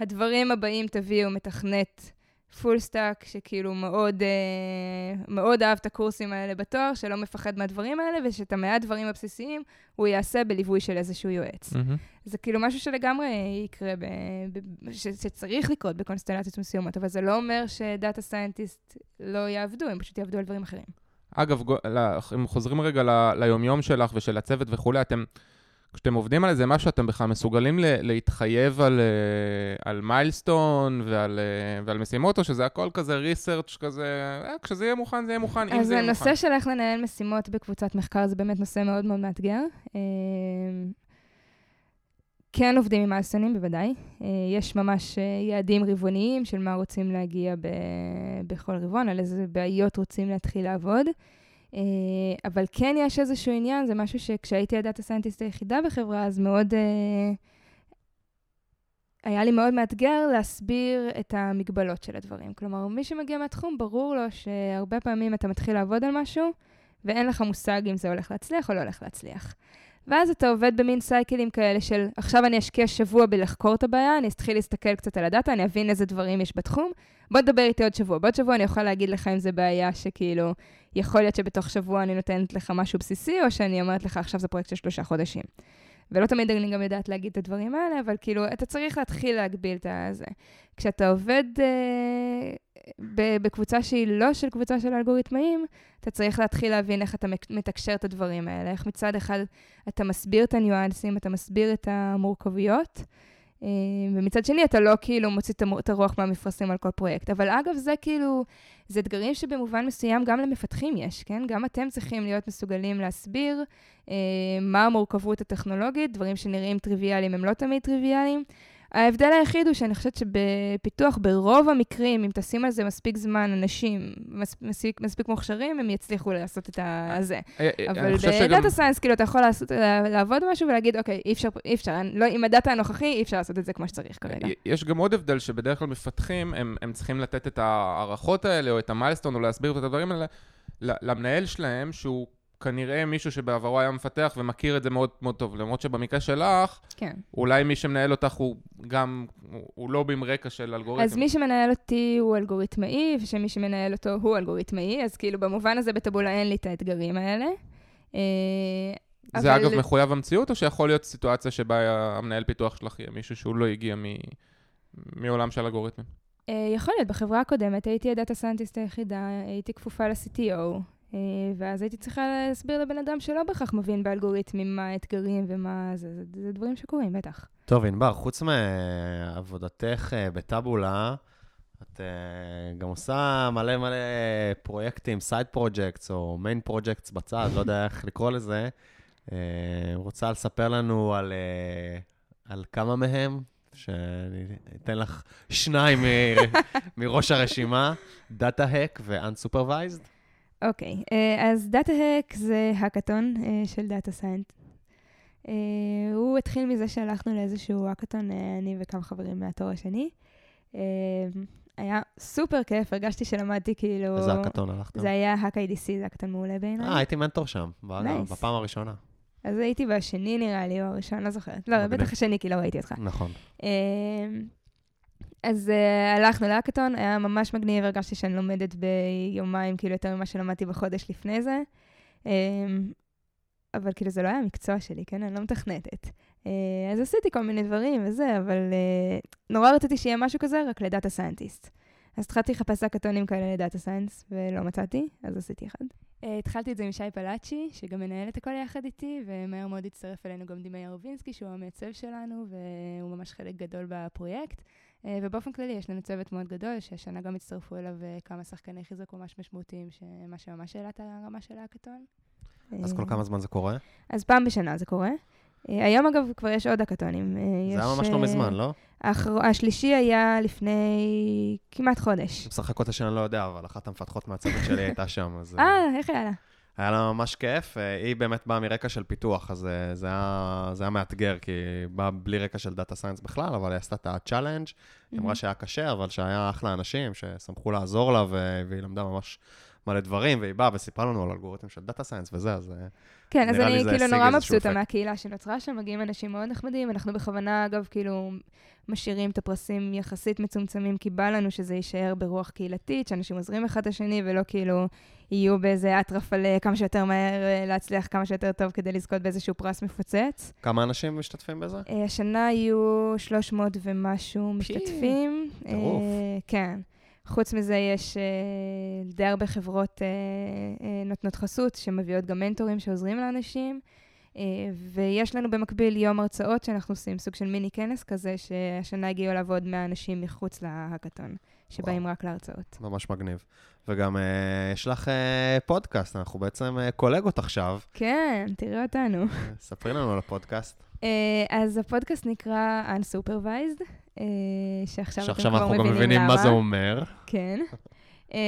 Speaker 3: הדברים הבאים תביאו מתכנת full stack, שכאילו מאוד, אה, מאוד אהב את הקורסים האלה בתואר, שלא מפחד מהדברים האלה, ושאת המעט דברים הבסיסיים הוא יעשה בליווי של איזשהו יועץ.
Speaker 2: מהמם.
Speaker 3: זה כאילו משהו שלגמרי יקרה, ב, ב, ש, שצריך לקרות בקונסטלציות מסוימות, אבל זה לא אומר ש data scientist לא יעבדו, הם פשוט יעבדו על דברים אחרים.
Speaker 2: אגב, אם חוזרים רגע ל- ליומיום שלך ושל הצוות וכולי, אתם, כשאתם עובדים על איזה משהו, אתם בכלל מסוגלים ל- להתחייב על, אה, על milestone ועל, אה, ועל משימות, או שזה הכל כזה research כזה, אה, כשזה יהיה מוכן, זה יהיה מוכן, אם
Speaker 3: אז
Speaker 2: זה יהיה מוכן.
Speaker 3: הנושא של איך לנהל משימות בקבוצת מחקר זה באמת נושא מאוד מאוד מאתגר. כן עובדים עם האסונים, בוודאי. יש ממש יעדים רבעוניים של מה רוצים להגיע ב- בכל רבעון, על איזה בעיות רוצים להתחיל לעבוד. אה, אבל כן יש איזשהו עניין, זה משהו שכשהייתי הדאטה סיינטיסט היחידה בחברה, אז מאוד... אה, היה לי מאוד מאתגר להסביר את המגבלות של הדברים. כלומר, מי שמגיע מהתחום, ברור לו שהרבה פעמים אתה מתחיל לעבוד על משהו, ואין לך מושג אם זה הולך להצליח או לא הולך להצליח. ואז אתה עובד במין סייקלים כאלה של, עכשיו אני אשקיע שבוע בלחקור את הבעיה, אני אתחיל להסתכל קצת על הדאטה, אני אבין איזה דברים יש בתחום, בוא תדבר איתי עוד שבוע. בעוד שבוע אני אוכל להגיד לך אם זה בעיה שכאילו, יכול להיות שבתוך שבוע אני נותנת לך משהו בסיסי, או שאני אומרת לך, עכשיו זה פרויקט של שלושה חודשים. ולא תמיד אני גם יודעת להגיד את הדברים האלה, אבל כאילו, אתה צריך להתחיל להגביל את הזה. כשאתה עובד אה, ב- בקבוצה שהיא לא של קבוצה של אלגוריתמאים, אתה צריך להתחיל להבין איך אתה מתקשר את הדברים האלה, איך מצד אחד אתה מסביר את הניואנסים, אתה מסביר את המורכבויות, ומצד שני אתה לא כאילו מוציא את הרוח מהמפרשים על כל פרויקט. אבל אגב, זה כאילו, זה אתגרים שבמובן מסוים גם למפתחים יש, כן? גם אתם צריכים להיות מסוגלים להסביר אה, מה המורכבות הטכנולוגית, דברים שנראים טריוויאליים הם לא תמיד טריוויאליים. ההבדל היחיד הוא שאני חושבת שבפיתוח, ברוב המקרים, אם תשים על זה מספיק זמן, אנשים מס, מספיק, מספיק מוכשרים, הם יצליחו לעשות את ה- הזה.
Speaker 2: אה, אה,
Speaker 3: אבל
Speaker 2: חושב שגם...
Speaker 3: ב data science, כאילו, אתה יכול לעשות, לעבוד משהו ולהגיד, אוקיי, אי אפשר, אי אפשר, לא, עם ה data הנוכחי, אי אפשר לעשות את זה כמו שצריך כרגע.
Speaker 2: יש גם עוד הבדל שבדרך כלל מפתחים, הם, הם צריכים לתת את ההערכות האלה, או את ה milestone, או להסביר את הדברים האלה למנהל שלהם, שהוא כנראה מישהו שבעברו היה מפתח ומכיר את זה מאוד מאוד טוב. למרות שבמקרה שלך,
Speaker 3: כן.
Speaker 2: אולי מי שמנהל אותך הוא גם, הוא, הוא לא עם רקע של אלגוריתם.
Speaker 3: אז מי שמנהל אותי הוא אלגוריתמאי, ושמי שמנהל אותו הוא אלגוריתמאי, אז כאילו במובן הזה בטבולה אין לי את האתגרים האלה. אה,
Speaker 2: זה
Speaker 3: אבל-
Speaker 2: אגב מחויב המציאות, או שיכול להיות סיטואציה שבה המנהל פיתוח שלך יהיה מישהו שהוא לא הגיע מ... מעולם של אלגוריתמים?
Speaker 3: אה, יכול להיות, בחברה הקודמת הייתי הדאטה סיינטיסט היחידה, הייתי כפופה ל-CTO, ואז הייתי צריכה להסביר לבן אדם שלא בהכרח מבין באלגוריתמים מה האתגרים ומה זה, זה, זה דברים שקורים, בטח.
Speaker 1: טוב, ענבר, חוץ מעבודתך אה, ב Taboola, את אה, גם עושה מלא מלא פרויקטים, side projects או main projects בצד, לא יודע איך לקרוא לזה. אה, רוצה לספר לנו על, אה, על כמה מהם, שאני אתן לך שניים מראש הרשימה, DataHack ו-Unsupervised.
Speaker 3: אוקיי, אה, אז DataHack זה האקתון אה, של data science. הוא התחיל מזה שהלכנו לאיזשהו האקתון, אה, אני וכמה חברים מהתואר השני. אה, היה סופר כיף, הרגשתי שלמדתי כאילו...
Speaker 1: איזה האקתון הלכתם?
Speaker 3: זה היה האק IDC, זה האקתון מעולה בעיניי.
Speaker 1: אה, הייתי מנטור שם,
Speaker 3: Nice.
Speaker 1: בפעם הראשונה.
Speaker 3: אז הייתי בשני נראה לי, או הראשון, לא זוכרת. לא. בטח השני, כי לא ראיתי אותך.
Speaker 1: נכון.
Speaker 3: אז uh, הלכנו להאקתון, היה ממש מגניב, הרגשתי שאני לומדת ביומיים, כאילו יותר ממה שלמדתי בחודש לפני זה. אמ, אבל כאילו זה לא היה המקצוע שלי, כן? אני לא מתכנתת. אה, אז עשיתי כל מיני דברים וזה, אבל אה, נורא רציתי שיהיה משהו כזה, רק ל data scientists. אז התחלתי לחפש האקתונים כאלה ל data science, ולא מצאתי, אז עשיתי אחד. אה, התחלתי את זה עם שי פלאצ'י, שגם מנהל את הכל יחד איתי, ומהר מאוד הצטרף אלינו גם דימי ירובינסקי, שהוא המעצב שלנו, והוא ממש חלק גדול בפרויקט. אה, ובאופן כללי יש לנו צוות מאוד גדול, שהשנה גם הצטרפו אליו אה, כמה שחקני חיזוק ממש משמעותיים, שמה שממש העלה את הרמה של ההאקתון.
Speaker 1: אז כל
Speaker 3: אה,
Speaker 1: כמה זמן זה קורה?
Speaker 3: אז פעם בשנה זה קורה. היום אגב כבר יש עוד האקתונים. אה,
Speaker 1: זה היה ממש לא מזמן, לא?
Speaker 3: השלישי היה לפני כמעט חודש.
Speaker 1: משחק אותה שאני לא יודע, אבל אחת המפתחות מהצוות שלי הייתה שם, אז...
Speaker 3: אה, איך היה לה?
Speaker 1: היה לה ממש כיף. אה, היא באמת באה מרקע של פיתוח, אז אה, זה היה, זה היה מאתגר, כי היא באה בלי רקע של data science בכלל, אבל היא עשתה את ה-challenge. היא אמרה שהיה קשה, אבל שהיה אחלה אנשים ששמחו לעזור לה, והיא למדה ממש מלא דברים, והיא באה וסיפרה לנו על אלגוריתם של data science וזה, אז... אה,
Speaker 3: כן, אז אני כאילו נורא מבסוטה. מהקהילה שנוצרה שם, מגיעים אנשים מאוד נחמדים, אנחנו בכוונה, אגב, כאילו, משאירים את הפרסים יחסית מצומצמים, כי בא לנו שזה יישאר ברוח קהילתית, שאנשים עוזרים אחד את השני, ולא כאילו יהיו באיזה אטרף על אה, כמה שיותר מהר אה, להצליח כמה שיותר טוב כדי לזכות באיזשהו פרס מפוצץ.
Speaker 1: כמה אנשים משתתפים בזה?
Speaker 3: השנה יהיו 300 ומשהו משתתפים.
Speaker 1: טירוף.
Speaker 3: כן. חוץ מזה, יש אה, די הרבה חברות אה, אה, נותנות חסות, שמביאות גם מנטורים שעוזרים לאנשים. ויש לנו במקביל יום הרצאות שאנחנו עושים, סוג של מיני כנס כזה, שהשנה הגיעו עוד 100 אנשים מחוץ להאקתון, שבאים רק להרצאות.
Speaker 1: ממש מגניב. וגם אה, יש לך אה, פודקאסט, אנחנו בעצם אה, קולגות עכשיו.
Speaker 3: כן, תראו אותנו.
Speaker 1: אה, ספרי לנו על הפודקאסט.
Speaker 3: אה, אז הפודקאסט נקרא Unsupervised, אה, שעכשיו אתם
Speaker 1: שעכשיו
Speaker 3: כבר
Speaker 1: אנחנו גם
Speaker 3: מבינים
Speaker 1: מבינים מה. זה אומר.
Speaker 3: כן. אמ,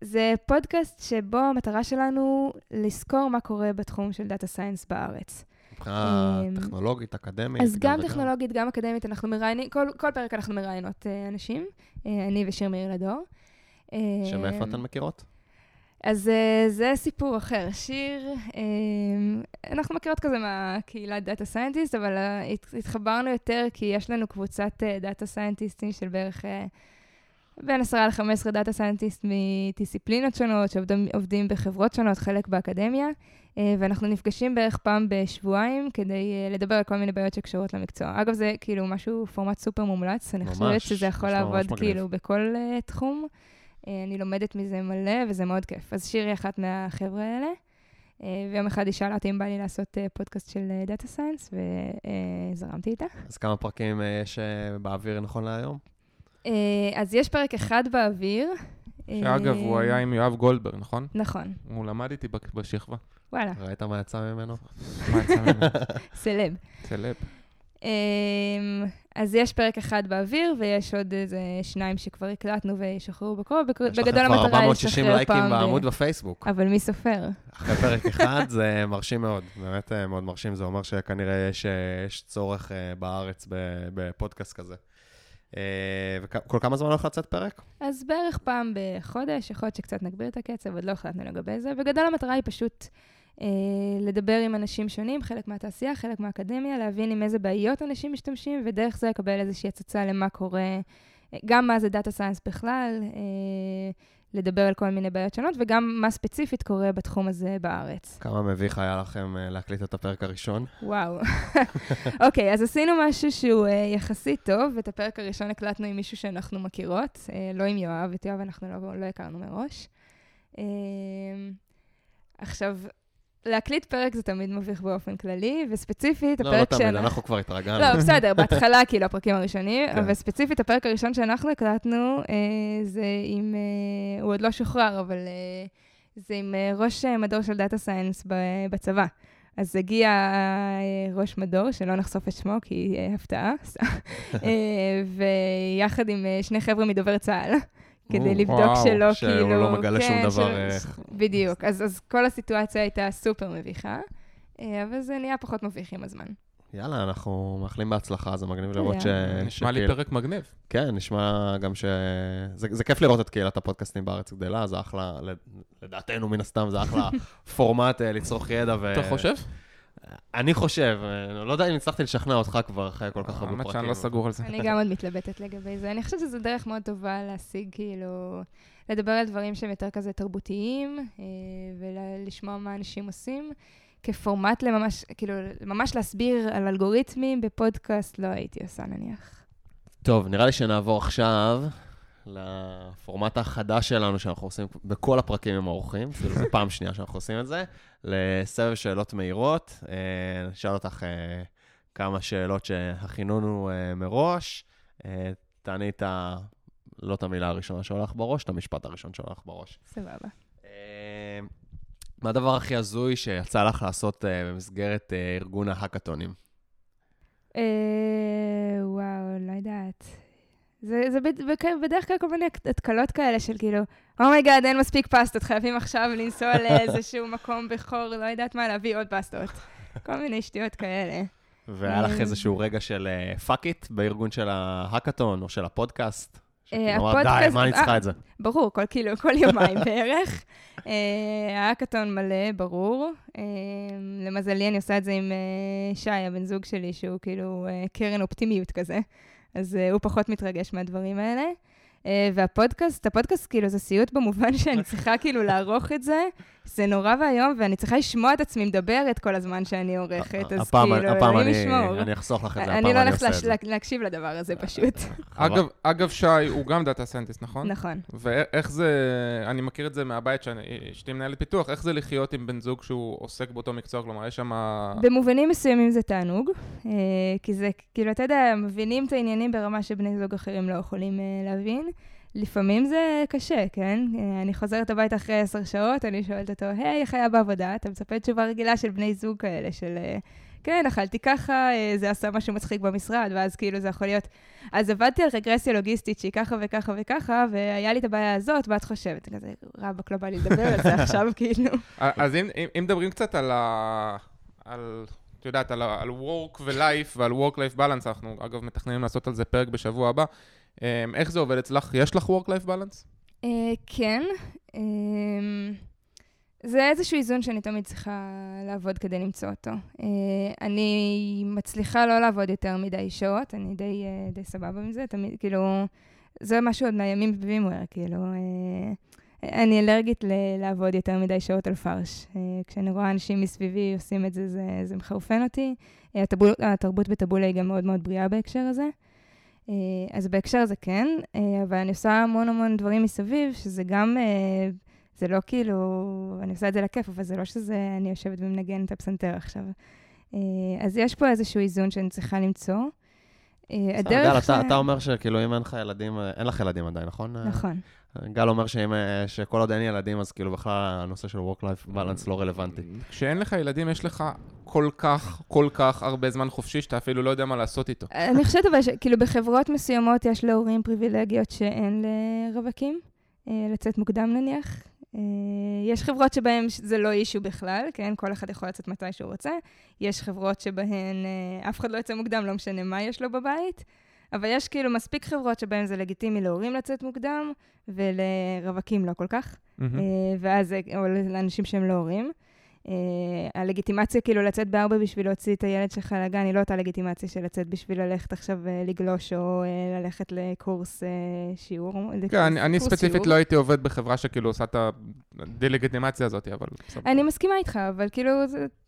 Speaker 3: זה פודקאסט שבו המטרה שלנו לסקור מה קורה בתחום של data science בארץ.
Speaker 1: מבחינה
Speaker 3: אמ,
Speaker 1: טכנולוגית, אקדמית.
Speaker 3: אז גם. טכנולוגית, גם אקדמית, אנחנו מראיינים, כל, כל פרק אנחנו מראיינות אה, אנשים, אה, אני ושיר מאיר לדור.
Speaker 1: שמאיפה
Speaker 3: אמ,
Speaker 1: אתן מכירות?
Speaker 3: אז אה, זה סיפור אחר. שיר, אנחנו מכירות כזה מהקהילת data scientists, אבל אה, הת- התחברנו יותר כי יש לנו קבוצת data scientistים של בערך אה, בין 10 ל-15 data scientists מדיסציפלינות שונות, שעובדים בחברות שונות, חלק באקדמיה, אה, ואנחנו נפגשים בערך פעם בשבועיים כדי אה, לדבר על כל מיני בעיות שקשורות למקצוע. אגב, זה כאילו משהו, פורמט סופר מומלץ, אני חושבת שזה יכול לעבוד. כאילו בכל אה, תחום. אה, אני לומדת מזה מלא, וזה מאוד כיף. אז שירי אחת מהחבר'ה האלה, ויום אחד היא שאלה אותי אם בא לי לעשות פודקאסט של data science, וזרמתי איתה.
Speaker 1: אז כמה פרקים יש באוויר נכון להיום?
Speaker 3: אה, אז יש פרק אחד באוויר.
Speaker 2: שאגב, הוא
Speaker 3: אה,
Speaker 2: היה עם יואב גולדברג, נכון?
Speaker 3: נכון,
Speaker 2: הוא למד איתי בשכבה.
Speaker 3: וואלה,
Speaker 1: ראית מה יצא ממנו?
Speaker 2: מה יצא ממנו?
Speaker 3: סלב.
Speaker 2: סלב.
Speaker 3: אמ, אז יש פרק אחד באוויר, ויש עוד איזה שניים שכבר הקלטנו וישחררו בקרוב. בק-
Speaker 1: יש לכם
Speaker 3: בגדול
Speaker 1: כבר
Speaker 3: המטרה היא
Speaker 1: 460
Speaker 3: לשחרר
Speaker 1: לייקים
Speaker 3: פעם. ב-
Speaker 1: בעמוד בפייסבוק.
Speaker 3: אבל מי סופר?
Speaker 1: אחרי פרק אחד זה מרשים מאוד, באמת אה, מאוד מרשים. זה אומר שכנראה יש, יש צורך בארץ ב- בפודקאסט כזה. אה, וכל כמה זמן הולך לצאת פרק?
Speaker 3: אז בערך פעם בחודש, יכול להיות שקצת נגביר את הקצב, עוד לא החלטנו לגבי זה. בגדול המטרה היא פשוט אה, לדבר עם אנשים שונים, חלק מהתעשייה, חלק מהאקדמיה, להבין עם איזה בעיות אנשים משתמשים, ודרך זה לקבל איזושהי הצצה למה קורה, אה, גם מה זה data science בכלל, אה, לדבר על כל מיני בעיות שונות, וגם מה ספציפית קורה בתחום הזה בארץ.
Speaker 1: כמה מביך היה לכם אה, להקליט את הפרק הראשון?
Speaker 3: וואו. אוקיי, אז עשינו משהו שהוא uh, יחסית טוב. את הפרק הראשון הקלטנו עם מישהו שאנחנו מכירות, uh, לא עם יואב, את יואב אנחנו לא, לא הכרנו מראש. Uh, עכשיו, להקליט פרק זה תמיד מביך באופן כללי, וספציפית,
Speaker 1: לא, לא
Speaker 3: הפרק
Speaker 1: תמיד,
Speaker 3: שאנחנו...
Speaker 1: אנחנו כבר התרגלנו.
Speaker 3: לא, בסדר, בהתחלה, כאילו, הפרקים הראשונים,
Speaker 1: כן.
Speaker 3: אבל ספציפית, הפרק הראשון שאנחנו הקלטנו, אה, זה עם, אה, הוא עוד לא שוחרר, אבל אה, זה עם אה, ראש אה, מדור של data science בצבא. אז הגיע אה, ראש מדור, שלא נחשוף את שמו, כי אה, הפתעה, ויחד עם שני חבר'ה מדובר צה"ל, כדי
Speaker 1: או,
Speaker 3: לבדוק
Speaker 2: וואו,
Speaker 3: שלא,
Speaker 1: שהוא
Speaker 3: כאילו...
Speaker 1: לא מגלה שום
Speaker 3: כן,
Speaker 1: דבר,
Speaker 3: שלא-
Speaker 1: אה,
Speaker 3: בדיוק, אז, אז כל הסיטואציה הייתה סופר מביכה, אה, אבל זה נהיה פחות מביך עם הזמן.
Speaker 1: יאללה, אנחנו מאחלים בהצלחה, זה מגניב לראות ש...
Speaker 3: תודה.
Speaker 2: נשמע לי פרק מגניב.
Speaker 1: כן, נשמע גם ש... זה, זה כיף לראות את קהילת הפודקאסטים בארץ גדלה, זה אחלה, לד- לדעתנו מן הסתם, זה אחלה פורמט אה, לצרוך ידע. ו...
Speaker 2: אתה חושב?
Speaker 1: אני חושב, אה, לא יודע אם הצלחתי לשכנע אותך כבר אחרי כל כך הרבה פרקים.
Speaker 2: האמת שאני לא סגור על זה.
Speaker 3: אני גם עוד מתלבטת לגבי זה. אני חושבת שזו דרך מאוד טובה להשיג, כאילו, לדבר על דברים שהם יותר כזה תרבותיים, אה, ולשמוע מה אנשים עושים. כפורמט לממש, כאילו, ממש להסביר על אלגוריתמים בפודקאסט לא הייתי עושה נניח.
Speaker 1: טוב, נראה לי שנעבור עכשיו לפורמט החדש שלנו שאנחנו עושים בכל הפרקים עם האורחים, אפילו זו פעם שנייה שאנחנו עושים את זה, לסבב שאלות מהירות. אה, נשאל אותך אה, כמה שאלות שהכינונו אה, מראש. תעני את ה... לא את המילה הראשונה שעולה לך בראש, את המשפט הראשון שעולה לך בראש.
Speaker 3: סבבה.
Speaker 1: מה הדבר הכי הזוי שיצא לך לעשות במסגרת ארגון ההאקתונים?
Speaker 3: וואו, לא יודעת. זה, זה בדרך כלל כל מיני התקלות כאלה של כאילו, oh my god, אין מספיק פסטות, חייבים עכשיו לנסוע לאיזשהו מקום בחור, לא יודעת מה, להביא עוד פסטות. כל מיני שטויות כאלה.
Speaker 1: והיה לך
Speaker 3: אה,
Speaker 1: איזשהו רגע של fuck it בארגון של ההאקתון או של הפודקאסט?
Speaker 3: אה,
Speaker 1: אמרת, די, מה אני צריכה
Speaker 3: אה,
Speaker 1: את זה?
Speaker 3: ברור, כל, כאילו, כל יומיים בערך. אה, ההאקתון מלא, ברור. אה, למזלי, אני עושה את זה עם אה, שי, הבן זוג שלי, שהוא כאילו אה, קרן אופטימיות כזה. אז אה, הוא פחות מתרגש מהדברים האלה. אה, והפודקאסט, הפודקאסט כאילו זה סיוט במובן שאני צריכה כאילו לערוך את זה. זה נורא ואיום, ואני צריכה לשמוע את עצמי מדברת כל הזמן שאני עורכת, אז כאילו,
Speaker 1: הפעם
Speaker 3: אלוהים
Speaker 1: אני-
Speaker 3: ישמור.
Speaker 1: אני אחסוך לך את זה,
Speaker 3: אני
Speaker 1: הפעם
Speaker 3: לא
Speaker 1: אני
Speaker 3: הולכת
Speaker 1: עושה את זה.
Speaker 3: להקשיב לדבר הזה פשוט.
Speaker 2: אגב, אגב, שי הוא גם data scientist, נכון?
Speaker 3: נכון.
Speaker 2: ואיך זה, אני מכיר את זה מהבית שאשתי מנהלת פיתוח, איך זה לחיות עם בן זוג שהוא עוסק באותו מקצוע, כלומר, יש שם...
Speaker 3: במובנים מסוימים זה תענוג, אה, כי זה, כאילו, אתה יודע, מבינים את העניינים ברמה שבני זוג אחרים לא יכולים אה, להבין. לפעמים זה קשה, כן? אה, אני חוזרת הביתה אחרי עשר שעות, אני שואלת אותו, היי, איך היה בעבודה? אתה מצפה תשובה רגילה של בני זוג כאלה, של... אה, כן, אכלתי ככה, אה, זה עשה משהו מצחיק במשרד, ואז כאילו זה יכול להיות... אז עבדתי על רגרסיה לוגיסטית שהיא ככה וככה וככה, והיה לי את הבעיה הזאת, מה את חושבת? כזה, רבאק, לא בא לי לדבר על זה עכשיו, כאילו.
Speaker 2: אז אם, אם, מדברים קצת על ה... על... את יודעת, על, על work ו-life ועל work-life balance, אנחנו אגב מתכננים לעשות על זה פרק בשבוע הבא. אמ, איך זה עובד אצלך? יש לך work-life balance?
Speaker 3: אה, כן. אה, זה איזשהו איזון שאני תמיד צריכה לעבוד כדי למצוא אותו. אה, אני מצליחה לא לעבוד יותר מדי שעות, אני די, אה, די סבבה עם זה, תמיד, כאילו, זה משהו עוד מהימים בווימוור, כאילו, אני אלרגית ל- לעבוד יותר מדי שעות על פרש. כשאני רואה אנשים מסביבי עושים את זה, זה, זה מחרפן אותי. הטבול, התרבות בטבולה היא גם מאוד מאוד בריאה בהקשר הזה. אה, אז בהקשר הזה כן, אה, אבל אני עושה המון המון דברים מסביב, שזה גם, אה, זה לא כאילו, אני עושה את זה לכיף, אבל זה לא שזה, אני יושבת ומנגנת את הפסנתר עכשיו. אז יש פה איזשהו איזון שאני צריכה למצוא.
Speaker 1: גל, אתה- אתה אומר שכאילו אם אין לך ילדים, אין לך ילדים עדיין, נכון?
Speaker 3: נכון.
Speaker 1: גל אומר שאם, אה, שכל עוד אין ילדים, אז כאילו בכלל הנושא של Work-Life Balance לא רלוונטי.
Speaker 2: כשאין לך ילדים, יש לך כל כך, כל כך הרבה זמן חופשי, שאתה אפילו לא יודע מה לעשות איתו.
Speaker 3: אני חושבת אבל שכאילו בחברות מסוימות יש להורים פריבילגיות שאין לרווקים, אה, לצאת מוקדם נניח. אה, יש חברות שבהן זה לא אישו בכלל, כן? כל אחד יכול לצאת מתי שהוא רוצה. יש חברות שבהן אף אחד לא יוצא מוקדם, לא משנה מה יש לו בבית. אבל יש כאילו מספיק חברות שבהן זה לגיטימי להורים לצאת מוקדם, ולרווקים לא כל כך. אה, ואז, או לאנשים שהם לא הורים. אה, הלגיטימציה כאילו לצאת בארבע בשביל להוציא את הילד שלך לגן, היא לא אותה לגיטימציה של לצאת בשביל ללכת עכשיו אה, לגלוש, או ללכת לקורס שיעור.
Speaker 2: כן, אני, אני ספציפית
Speaker 3: שיעור.
Speaker 2: לא הייתי עובד בחברה שכאילו עושה את הדה-לגיטימציה הזאת, אבל בסדר.
Speaker 3: אני מסכימה איתך, אבל כאילו,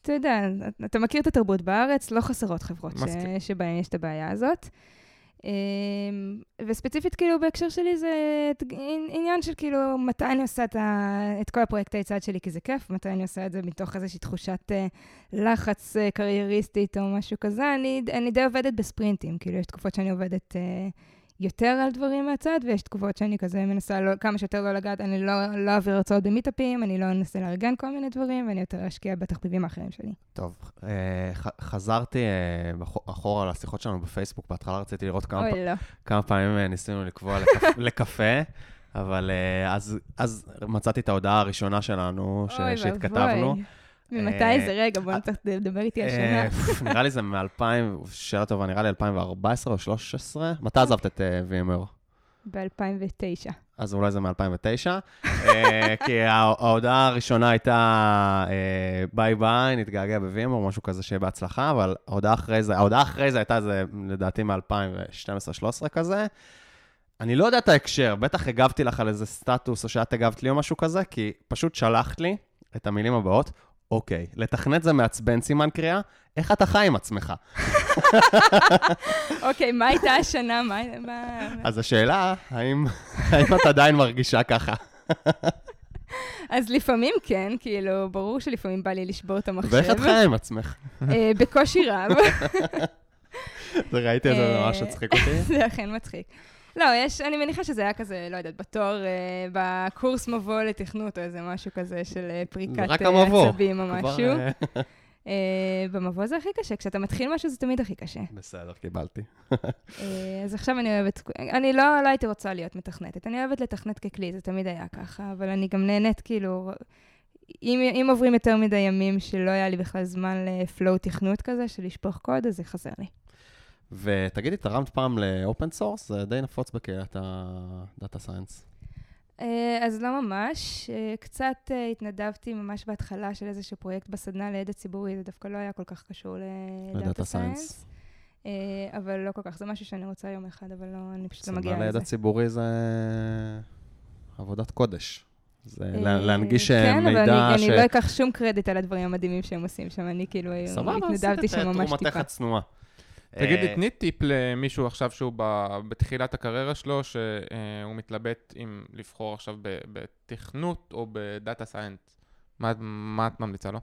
Speaker 3: אתה יודע, אתה מכיר את התרבות בארץ, לא חסרות חברות ש-. שבהן יש את הבעיה הזאת. אמ, וספציפית, כאילו, בהקשר שלי זה עניין של כאילו, מתי אני עושה את, ה, את כל הפרויקטי צד שלי, כי זה כיף, מתי אני עושה את זה מתוך איזושהי תחושת אה, לחץ אה, קרייריסטית או משהו כזה. אני, אני די עובדת בספרינטים, כאילו, יש תקופות שאני עובדת אה, יותר על דברים מהצד, ויש תקופות שאני כזה מנסה לא, כמה שיותר לא לגעת, אני לא, לא אעביר הרצאות במיטאפים, אני לא אנסה לארגן כל מיני דברים, ואני יותר אשקיע בתחביבים האחרים שלי.
Speaker 1: טוב, אה, חזרתי אה, אחורה לשיחות שלנו בפייסבוק, בהתחלה רציתי לראות כמה פ-
Speaker 3: אוי, לא.
Speaker 1: כמה פעמים אה, ניסינו לקבוע לקפ- לקפה, אבל אז אז מצאתי את ההודעה הראשונה שלנו ש-
Speaker 3: אוי
Speaker 1: שהתכתבנו.
Speaker 3: ואבוי. ממתי
Speaker 1: אה,
Speaker 3: זה? רגע, בוא נצטרך לדבר איתי על שנה.
Speaker 1: אה, נראה לי זה מ-2000, שאלה טובה, נראה לי 2014 או 2013. מתי עזבת את אה, VMware?
Speaker 3: ב-2009.
Speaker 1: אז אולי זה מ-2009, כי הה- ההודעה הראשונה הייתה אה, ביי ביי, נתגעגע ב-VMware, או משהו כזה שיהיה בהצלחה, אבל ההודעה אחרי זה, ההודעה אחרי זה הייתה זה, לדעתי מ-2012-2013 כזה. אני לא יודע את ההקשר, בטח הגבתי לך על איזה סטטוס, או שאת הגבת לי או משהו כזה, כי פשוט שלחת לי את המילים הבאות, אוקיי, לתכנת זה מעצבן סימן קריאה, איך אתה חי עם עצמך?
Speaker 3: אוקיי, מה הייתה השנה? מה...
Speaker 1: אז השאלה, האם, את עדיין מרגישה ככה?
Speaker 3: אז לפעמים כן, כאילו, ברור שלפעמים בא לי לשבור את המחשב.
Speaker 1: ואיך את חיה עם עצמך?
Speaker 3: אה, בקושי רב.
Speaker 1: זה ראיתי זה,
Speaker 3: אה,
Speaker 1: ממש הצחיק אותי.
Speaker 3: זה אכן מצחיק. לא, יש, אני מניחה שזה היה כזה, לא יודעת, בתואר, אה, בקורס מבוא לתכנות, או איזה משהו כזה של אה, פריקת אה. עצבים או
Speaker 1: כבר,
Speaker 3: משהו.
Speaker 1: אה,
Speaker 3: אה, במבוא זה הכי קשה, כשאתה מתחיל משהו זה תמיד הכי קשה.
Speaker 1: בסדר, קיבלתי.
Speaker 3: אה, אז עכשיו אני אוהבת, אני לא, לא הייתי רוצה להיות מתכנתת, אני אוהבת לתכנת ככלי, זה תמיד היה ככה, אבל אני גם נהנית, כאילו, אם, אם עוברים יותר מדי ימים שלא היה לי בכלל זמן ל flow תכנות כזה, של לשפוך קוד, אז זה חסר לי.
Speaker 1: ותגידי, תרמת פעם ל open source? זה די נפוץ בקהילת ה data
Speaker 3: science. אז לא ממש, אה, קצת אה, התנדבתי ממש בהתחלה של איזשהו פרויקט בסדנה לידע ציבורי, זה דווקא לא היה כל כך קשור
Speaker 1: ל
Speaker 3: data
Speaker 1: science.
Speaker 3: אבל לא כל כך, זה משהו שאני רוצה יום אחד, אבל לא, אני פשוט לא מגיעה
Speaker 1: סדנה
Speaker 3: לזה.
Speaker 1: לידע ציבורי זה עבודת קודש. זה
Speaker 3: אה,
Speaker 1: לה- להנגיש
Speaker 3: כן,
Speaker 1: מידע
Speaker 3: אבל אני,
Speaker 1: ש...
Speaker 3: אני לא אקח שום קרדיט על הדברים המדהימים שהם עושים שם, אני כאילו
Speaker 1: סבבה,
Speaker 3: התנדבתי
Speaker 1: עשית את
Speaker 3: שם ממש
Speaker 1: תרומתך
Speaker 3: טיפה.
Speaker 1: הצנועה.
Speaker 2: תגידי,
Speaker 1: אה,
Speaker 2: תני טיפ למישהו עכשיו שהוא בתחילת הקריירה שלו, שהוא מתלבט אם לבחור עכשיו בתכנות או ב data science. מה מה את ממליצה לו?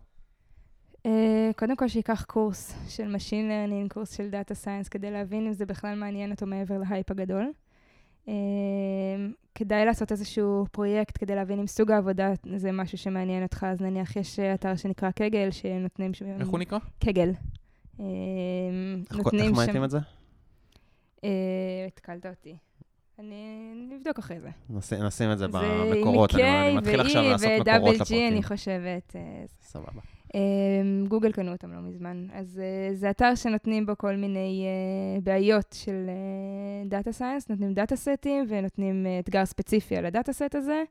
Speaker 3: אה, קודם כל שייקח קורס של Machine Learning, קורס של Data Science, כדי להבין אם זה בכלל מעניין אותו מעבר להייפ הגדול. אה, כדאי לעשות איזשהו פרויקט כדי להבין אם סוג העבודה זה משהו שמעניין אותך, אז נניח יש אתר שנקרא קגל, שנותנים...
Speaker 2: איך הוא נקרא?
Speaker 3: קגל. אה,
Speaker 1: איך
Speaker 3: נותנים
Speaker 1: איך
Speaker 3: שם...
Speaker 1: מאייתים את זה?
Speaker 3: אה, התקלת אותי. אני נבדוק אחרי זה.
Speaker 1: נשים- נשים את זה
Speaker 3: זה
Speaker 1: במקורות. אני אני
Speaker 3: עם
Speaker 1: מתחיל
Speaker 3: K
Speaker 1: עכשיו לעשות
Speaker 3: ו-E
Speaker 1: מקורות
Speaker 3: ו-WG,
Speaker 1: לפרקים.
Speaker 3: אני חושבת. אה,
Speaker 1: סבבה.
Speaker 3: גוגל קנו אותם לא מזמן. אז זה אתר שנותנים בו כל מיני בעיות של דאטה סיינס, נותנים דאטה סטים ונותנים אתגר ספציפי על הדאטה סט הזה,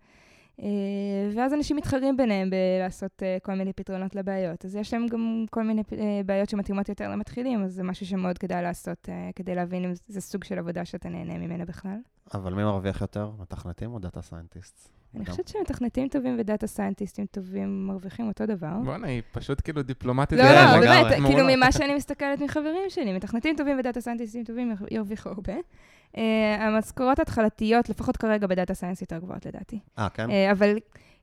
Speaker 3: ואז אנשים מתחרים ביניהם בלעשות uh, כל מיני פתרונות לבעיות. אז יש להם גם כל מיני uh, בעיות שמתאימות יותר למתחילים, אז זה משהו שמאוד כדאי לעשות כדי להבין אם זה סוג של עבודה שאתה נהנה ממנה בכלל.
Speaker 1: אבל מי מרוויח יותר, מתכנתים או data scientist?
Speaker 3: אני חושבת שמתכנתים טובים ו data סיינטיסטים טובים מרוויחים אותו דבר.
Speaker 2: בואנה, היא פשוט כאילו דיפלומטית.
Speaker 3: לא, לא. באמת. כאילו ממה שאני מסתכלת מחברים שלי, מתכנתים טובים ו data סיינטיסטים טובים ירוויחו הרבה. אה, המשכורות התחלתיות, לפחות כרגע ב data science יותר גבוהות לדעתי.
Speaker 1: אה, כן?
Speaker 3: אה, אבל,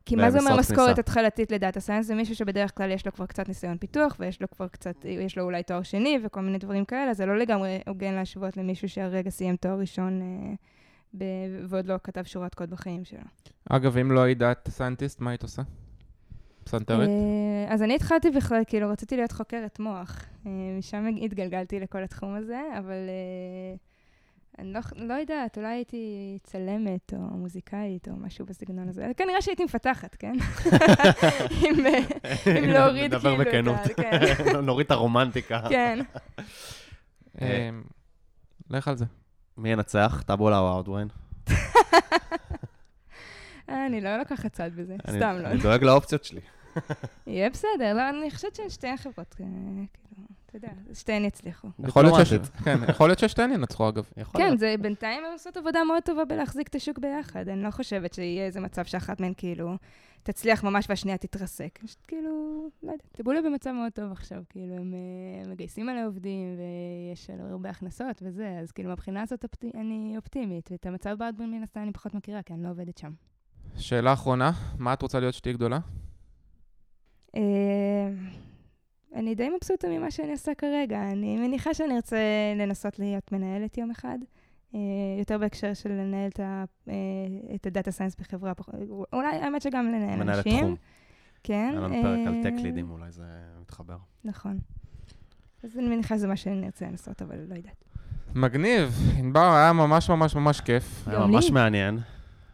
Speaker 3: כי מה זה אומר משכורת. התחלתית ל data science? זה מישהו שבדרך כלל יש לו כבר קצת ניסיון פיתוח, ויש לו כבר קצת, יש לו אולי תואר שני וכל מיני דברים כאלה, זה לא לגמרי הוגן להשוות למישהו שהרגע סיים תואר ראשון אה, ב- ועוד לא כתב שורת קוד בחיים שלו.
Speaker 2: אגב, אם לא היית data scientist, מה היית עושה? פסנתרית?
Speaker 3: אה, אז אני התחלתי בכלל, כאילו, רציתי להיות חוקרת מוח. משם התגלגלתי לכל התחום הזה, אבל אה, אני לא, לא יודעת, אולי הייתי צלמת או מוזיקאית או משהו בסגנון הזה. כנראה שהייתי מפתחת, כן? אם, אה, אם להוריד
Speaker 1: נדבר
Speaker 3: כאילו את
Speaker 1: בכנות.
Speaker 3: ה- כן.
Speaker 1: נוריד את הרומנטיקה.
Speaker 3: כן.
Speaker 1: אה,
Speaker 2: אמ, לך על זה.
Speaker 1: מי ינצח, טאבולה או אאוטוויין?
Speaker 3: אה, אני לא לוקחת צד בזה,
Speaker 1: אני-
Speaker 3: סתם לא.
Speaker 1: אני דואג לאופציות שלי.
Speaker 3: יהיה בסדר, לא, אני חושבת שהן שתי חברות, אה, כאילו, אתה יודע, שתיהן יצליחו.
Speaker 2: יכול להיות. כן, יכול להיות ששתיהן ינצחו אגב.
Speaker 3: כן. זה בינתיים הן עושות עבודה מאוד טובה בלהחזיק את השוק ביחד. אני לא חושבת שיהיה איזה מצב שאחת מהן כאילו תצליח ממש והשנייה תתרסק. פשוט כאילו, לא יודעת, טיבולה במצב מאוד טוב עכשיו, כאילו, הם אה, מגייסים עליה עובדים ויש הרבה הכנסות וזה, אז כאילו, מהבחינה הזאת אני אופטימית, ואת המצב באדבון מן הסתם אני פחות מכירה, כי אני לא עובדת שם.
Speaker 2: שאלה אחרונה, מה את רוצה להיות שתהיי גדולה?
Speaker 3: אה, אני די מבסוטה ממה שאני עושה כרגע. אני מניחה שאני ארצה לנסות להיות מנהלת יום אחד. אה, יותר בהקשר של לנהל את אה, הדאטה סיינס בחברה, פח- אולי האמת שגם לנהל
Speaker 1: מנהלת
Speaker 3: אנשים.
Speaker 1: תחום.
Speaker 3: כן.
Speaker 1: היה לנו פרק על
Speaker 3: אה,
Speaker 1: טק לידים, אולי זה מתחבר.
Speaker 3: נכון. אז אני מניחה שזה מה שאני ארצה לנסות, אבל לא יודעת.
Speaker 2: מגניב, ענבר, היה ממש ממש ממש כיף.
Speaker 1: היה ממש. מעניין.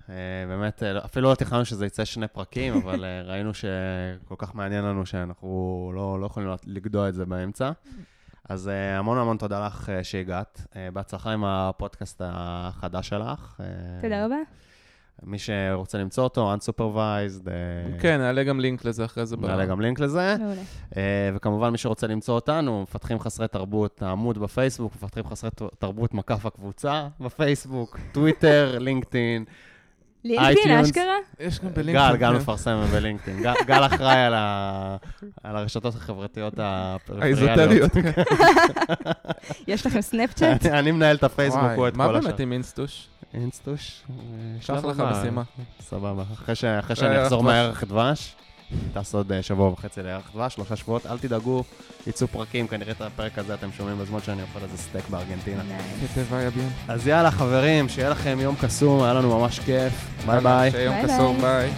Speaker 1: אה, באמת, אה, אפילו לא תכננו שזה יצא שני פרקים, אבל אה, ראינו שכל כך מעניין לנו שאנחנו לא, לא יכולים לגדוע את זה באמצע. אז המון המון תודה לך שהגעת. בהצלחה עם הפודקאסט החדש שלך.
Speaker 3: תודה רבה.
Speaker 1: מי שרוצה למצוא אותו, Unsupervised.
Speaker 2: כן, נעלה גם לינק לזה אחרי זה.
Speaker 1: נעלה גם לינק לזה.
Speaker 3: מעולה.
Speaker 1: וכמובן, מי שרוצה למצוא אותנו, מפתחים חסרי תרבות, העמוד בפייסבוק, מפתחים חסרי תרבות מקף הקבוצה בפייסבוק, טוויטר, לינקדאין.
Speaker 3: לינקדאין, אשכרה?
Speaker 2: יש גם בלינקדאין.
Speaker 1: גל, גל מפרסם בלינקדאין. גל אחראי על הרשתות החברתיות הפריפריאליות.
Speaker 2: האיזוטריות.
Speaker 3: יש לכם סנאפצ'אט?
Speaker 1: אני מנהל את הפייסבוק, הוא את כל השאר.
Speaker 2: מה באמת עם אינסטוש?
Speaker 1: אינסטוש?
Speaker 2: שלח לך משימה.
Speaker 1: סבבה. אחרי שאני אחזור מהירח דבש, טס עוד אה, שבוע וחצי דבש, שלושה שבועות, אל תדאגו, יצאו פרקים, כנראה את הפרק הזה אתם שומעים בזמן שאני אוכל איזה סטייק בארגנטינה. אז יאללה חברים, שיהיה לכם יום קסום, היה לנו ממש כיף. ביי ביי.
Speaker 2: שיהיה יום קסום, ביי.